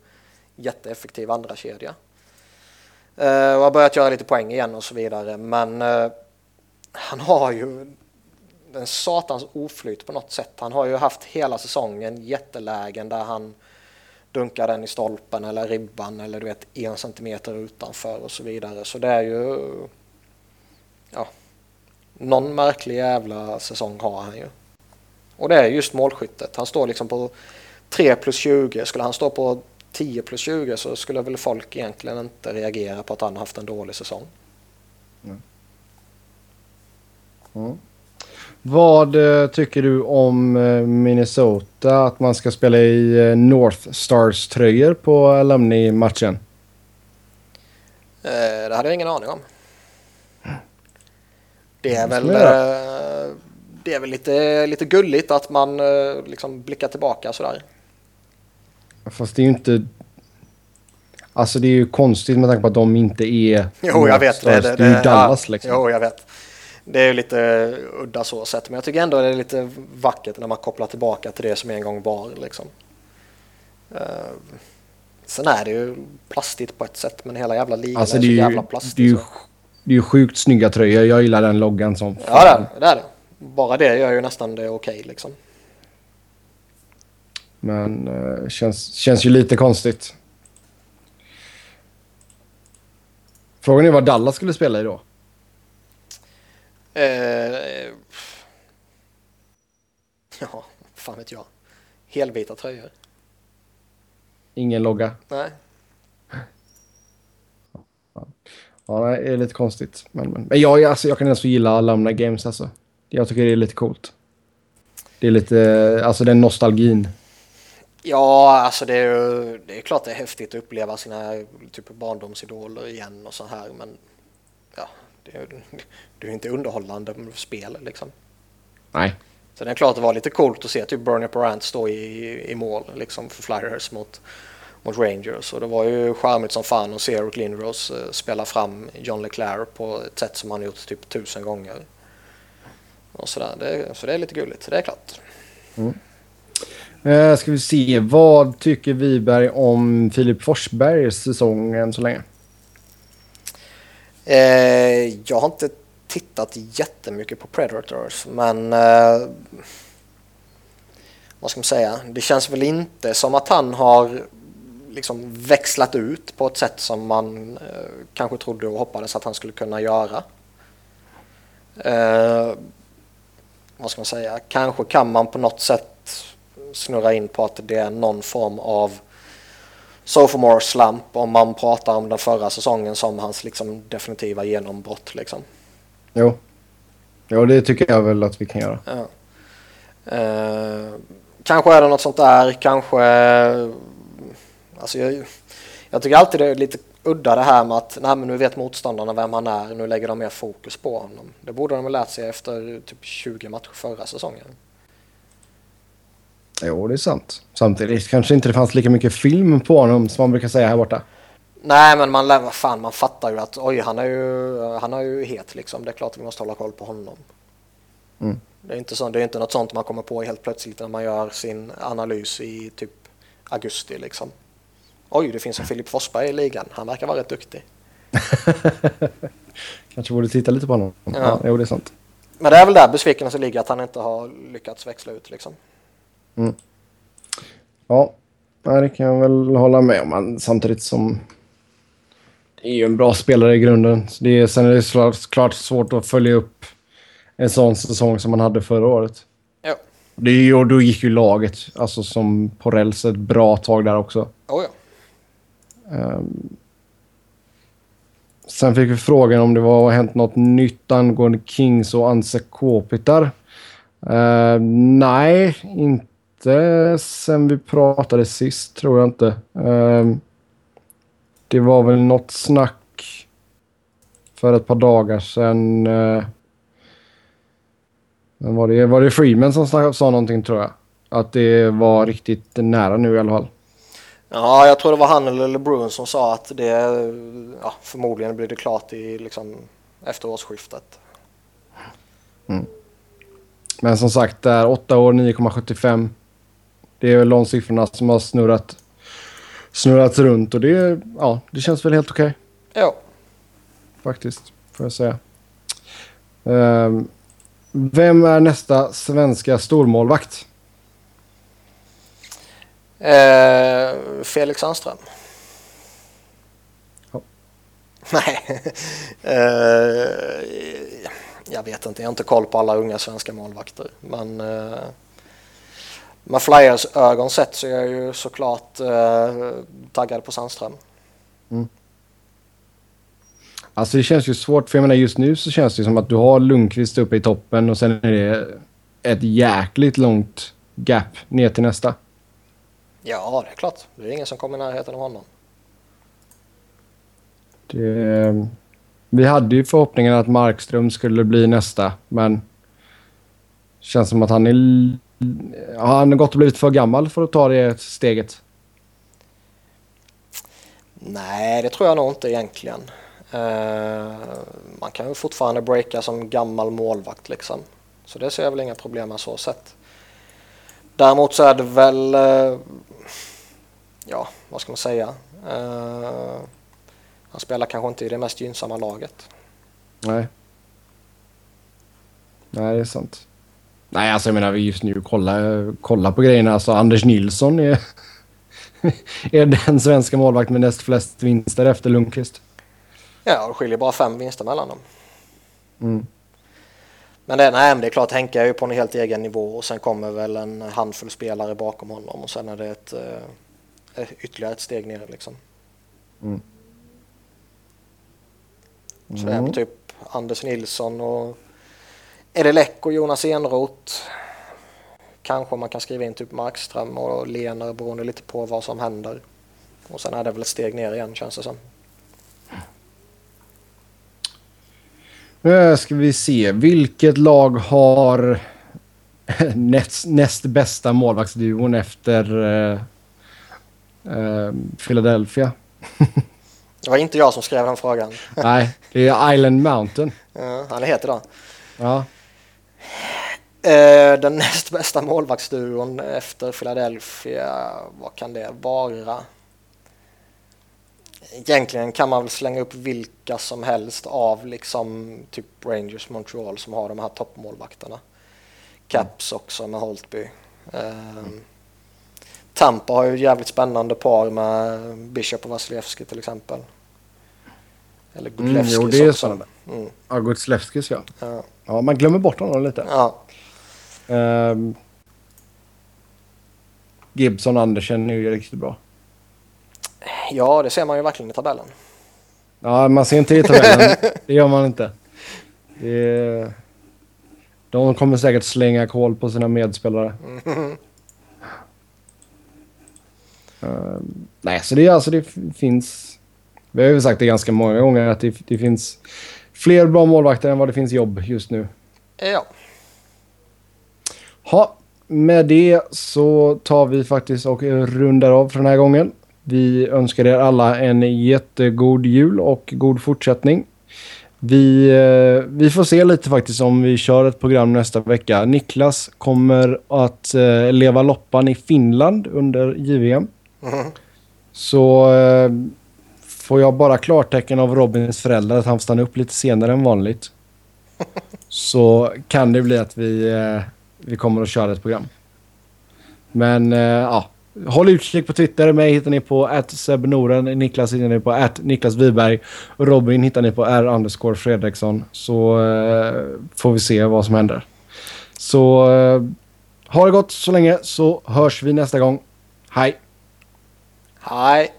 jätteeffektiv andra kedja. Uh, och har börjat göra lite poäng igen och så vidare. Men uh, han har ju en satans oflyt på något sätt. Han har ju haft hela säsongen jättelägen där han dunkar den i stolpen eller ribban eller du vet en centimeter utanför och så vidare. Så det är ju ja, någon märklig jävla säsong har han ju. Och det är just målskyttet. Han står liksom på 3 plus 20. Skulle han stå på 10 plus 20 så skulle väl folk egentligen inte reagera på att han haft en dålig säsong. Mm. Mm. Vad eh, tycker du om eh, Minnesota? Att man ska spela i eh, North Stars-tröjor på alumni-matchen? det hade jag ingen aning om. Det är väl, det är väl lite, lite gulligt att man liksom blickar tillbaka sådär. Fast det är ju inte... Alltså det är ju konstigt med tanke på att de inte är... Jo, jag vet. Det, det, det, är ju Dallas liksom. Jo, jag vet. Det är lite udda så sett, men jag tycker ändå det är lite vackert när man kopplar tillbaka till det som en gång var. Liksom. Uh, sen är det ju plastigt på ett sätt, men hela jävla ligan alltså, är så ju, jävla plastig. Det är, ju, det är ju sjukt snygga tröjor. Jag gillar den loggan som Ja, det är det. Bara det gör ju nästan det okej okay, liksom. Men uh, känns, känns ju lite konstigt. Frågan är vad Dallas skulle spela i då? Eh, ja, fan vet jag. Helvita tröjor. Ingen logga? Nej. Ja, det är lite konstigt. Men, men, men jag, alltså, jag kan nästan gilla alumna games alltså. Jag tycker det är lite coolt. Det är lite, alltså den nostalgin. Ja, alltså det är det är klart det är häftigt att uppleva sina typ barndomsidoler igen och så här, men ja, det är, det är inte underhållande spel liksom. Nej. Så det är klart det var lite coolt att se typ Bernie Parent stå i, i mål liksom för Flyers mot, mot Rangers och det var ju charmigt som fan att se Eric Lindros uh, spela fram John LeClaire på ett sätt som han gjort typ tusen gånger. Och sådär. Det, så det är lite gulligt, det är klart. Mm. Uh, ska vi se, vad tycker Wiberg om Filip Forsbergs säsong än så länge? Eh, jag har inte tittat jättemycket på Predators men eh, vad ska man säga, det känns väl inte som att han har liksom växlat ut på ett sätt som man eh, kanske trodde och hoppades att han skulle kunna göra. Vad ska man säga, kanske kan man på något sätt snurra in på att det är någon form av sophomore slump om man pratar om den förra säsongen som hans liksom definitiva genombrott. Liksom. Jo. jo, det tycker jag väl att vi kan göra. Ja. Eh, kanske är det något sånt där, kanske... Alltså jag, jag tycker alltid det är lite udda det här med att nej, men nu vet motståndarna vem han är, nu lägger de mer fokus på honom. Det borde de ha lärt sig efter typ 20 matcher förra säsongen. Jo, det är sant. Samtidigt kanske inte det fanns lika mycket film på honom som man brukar säga här borta. Nej, men man, fan, man fattar ju att oj, han är ju, han är ju het liksom. Det är klart att vi måste hålla koll på honom. Mm. Det, är inte så, det är inte något sånt man kommer på helt plötsligt när man gör sin analys i typ augusti liksom. Oj, det finns en Filip Forsberg i ligan. Han verkar vara rätt duktig. Kanske borde titta lite på honom. Ja. ja, jo, det är sant. Men det är väl där besvikelsen ligger, att han inte har lyckats växla ut liksom. Mm. Ja, det kan jag väl hålla med om. Men samtidigt som... Det är ju en bra spelare i grunden. Så det är, sen är det såklart svårt att följa upp en sån säsong som man hade förra året. Ja. Det och då gick ju laget, alltså som på räls, ett bra tag där också. Oh, ja. Um, sen fick vi frågan om det var hänt något nytt angående Kings och Anse Kopitar. Uh, nej, inte sen vi pratade sist tror jag inte. Uh, det var väl något snack för ett par dagar sedan. Uh, eh, var, det, var det Freeman som sa någonting tror jag? Att det var riktigt nära nu i alla fall. Ja, jag tror det var han eller LeBron som sa att det ja, förmodligen blir det klart i liksom, efter årsskiftet. Mm. Men som sagt, det är 8 år 9,75. Det är väl de siffrorna som har snurrat, snurrat runt och det, ja, det känns väl helt okej. Okay. Ja. Faktiskt, får jag säga. Um, vem är nästa svenska stormålvakt? Eh, Felix Sandström. Ja. Nej, eh, jag vet inte. Jag har inte koll på alla unga svenska målvakter. Men eh, med Flyers ögon sett så är jag ju såklart eh, taggad på Sandström. Mm. Alltså det känns ju svårt, för jag menar just nu så känns det som att du har Lundqvist uppe i toppen och sen är det ett jäkligt långt gap ner till nästa. Ja, det är klart. Det är ingen som kommer i närheten av honom. Det, vi hade ju förhoppningen att Markström skulle bli nästa, men känns som att han är... Ja, han har gått och blivit för gammal för att ta det steget. Nej, det tror jag nog inte egentligen. Uh, man kan ju fortfarande breaka som gammal målvakt liksom. Så det ser jag väl inga problem med så sett. Däremot så är det väl, uh, ja vad ska man säga. Uh, han spelar kanske inte i det mest gynnsamma laget. Nej. Nej, det är sant. Nej, alltså jag menar just nu, kolla, kolla på grejerna. Alltså Anders Nilsson är, är den svenska målvakt med näst flest vinster efter Lundqvist. Ja, det skiljer bara fem vinster mellan dem. Mm. Men det, nej, men det är klart, Henke är ju på en helt egen nivå och sen kommer väl en handfull spelare bakom honom och sen är det ett, eh, ytterligare ett steg ner liksom. Mm. Mm. Så det är typ Anders Nilsson och Edelek och Jonas Enroth. Kanske man kan skriva in typ Markström och Lener beroende lite på vad som händer. Och sen är det väl ett steg ner igen känns det som. Nu ska vi se. Vilket lag har näst, näst bästa målvaktsduon efter uh, Philadelphia? det var inte jag som skrev den frågan. Nej, det är Island Mountain. Ja, han heter det. Ja. Uh, den näst bästa målvaktsduon efter Philadelphia, vad kan det vara? egentligen kan man väl slänga upp vilka som helst av liksom typ Rangers Montreal som har de här toppmålvakterna. Caps mm. också med Holtby. Um, Tampa har ju jävligt spännande par med Bishop och Vasilevski till exempel. Eller Gudlevskis mm, jo, det är också. Mm. Ja, Gudlevskis ja. ja. ja. man glömmer bort honom lite. Ja. Um, Gibson Andersen är ju riktigt bra. Ja, det ser man ju verkligen i tabellen. Ja, man ser inte i tabellen. det gör man inte. Det De kommer säkert slänga kol på sina medspelare. Mm. Uh, nej, så det, alltså, det finns... Vi har ju sagt det ganska många gånger att det, det finns fler bra målvakter än vad det finns jobb just nu. Ja. Ha, med det så tar vi faktiskt och rundar av för den här gången. Vi önskar er alla en jättegod jul och god fortsättning. Vi, eh, vi får se lite faktiskt om vi kör ett program nästa vecka. Niklas kommer att eh, leva loppan i Finland under JVM. Mm. Så eh, får jag bara klartecken av Robins föräldrar att han stannar upp lite senare än vanligt. så kan det bli att vi, vi kommer att köra ett program. Men ja, håll utkik på Twitter. Mig hittar ni på @sebnoren, Niklas hittar ni på Niklas Wiberg. Robin hittar ni på R underscore Fredriksson. Så uh, får vi se vad som händer. Så uh, ha det gott så länge så hörs vi nästa gång. Hej! Hej!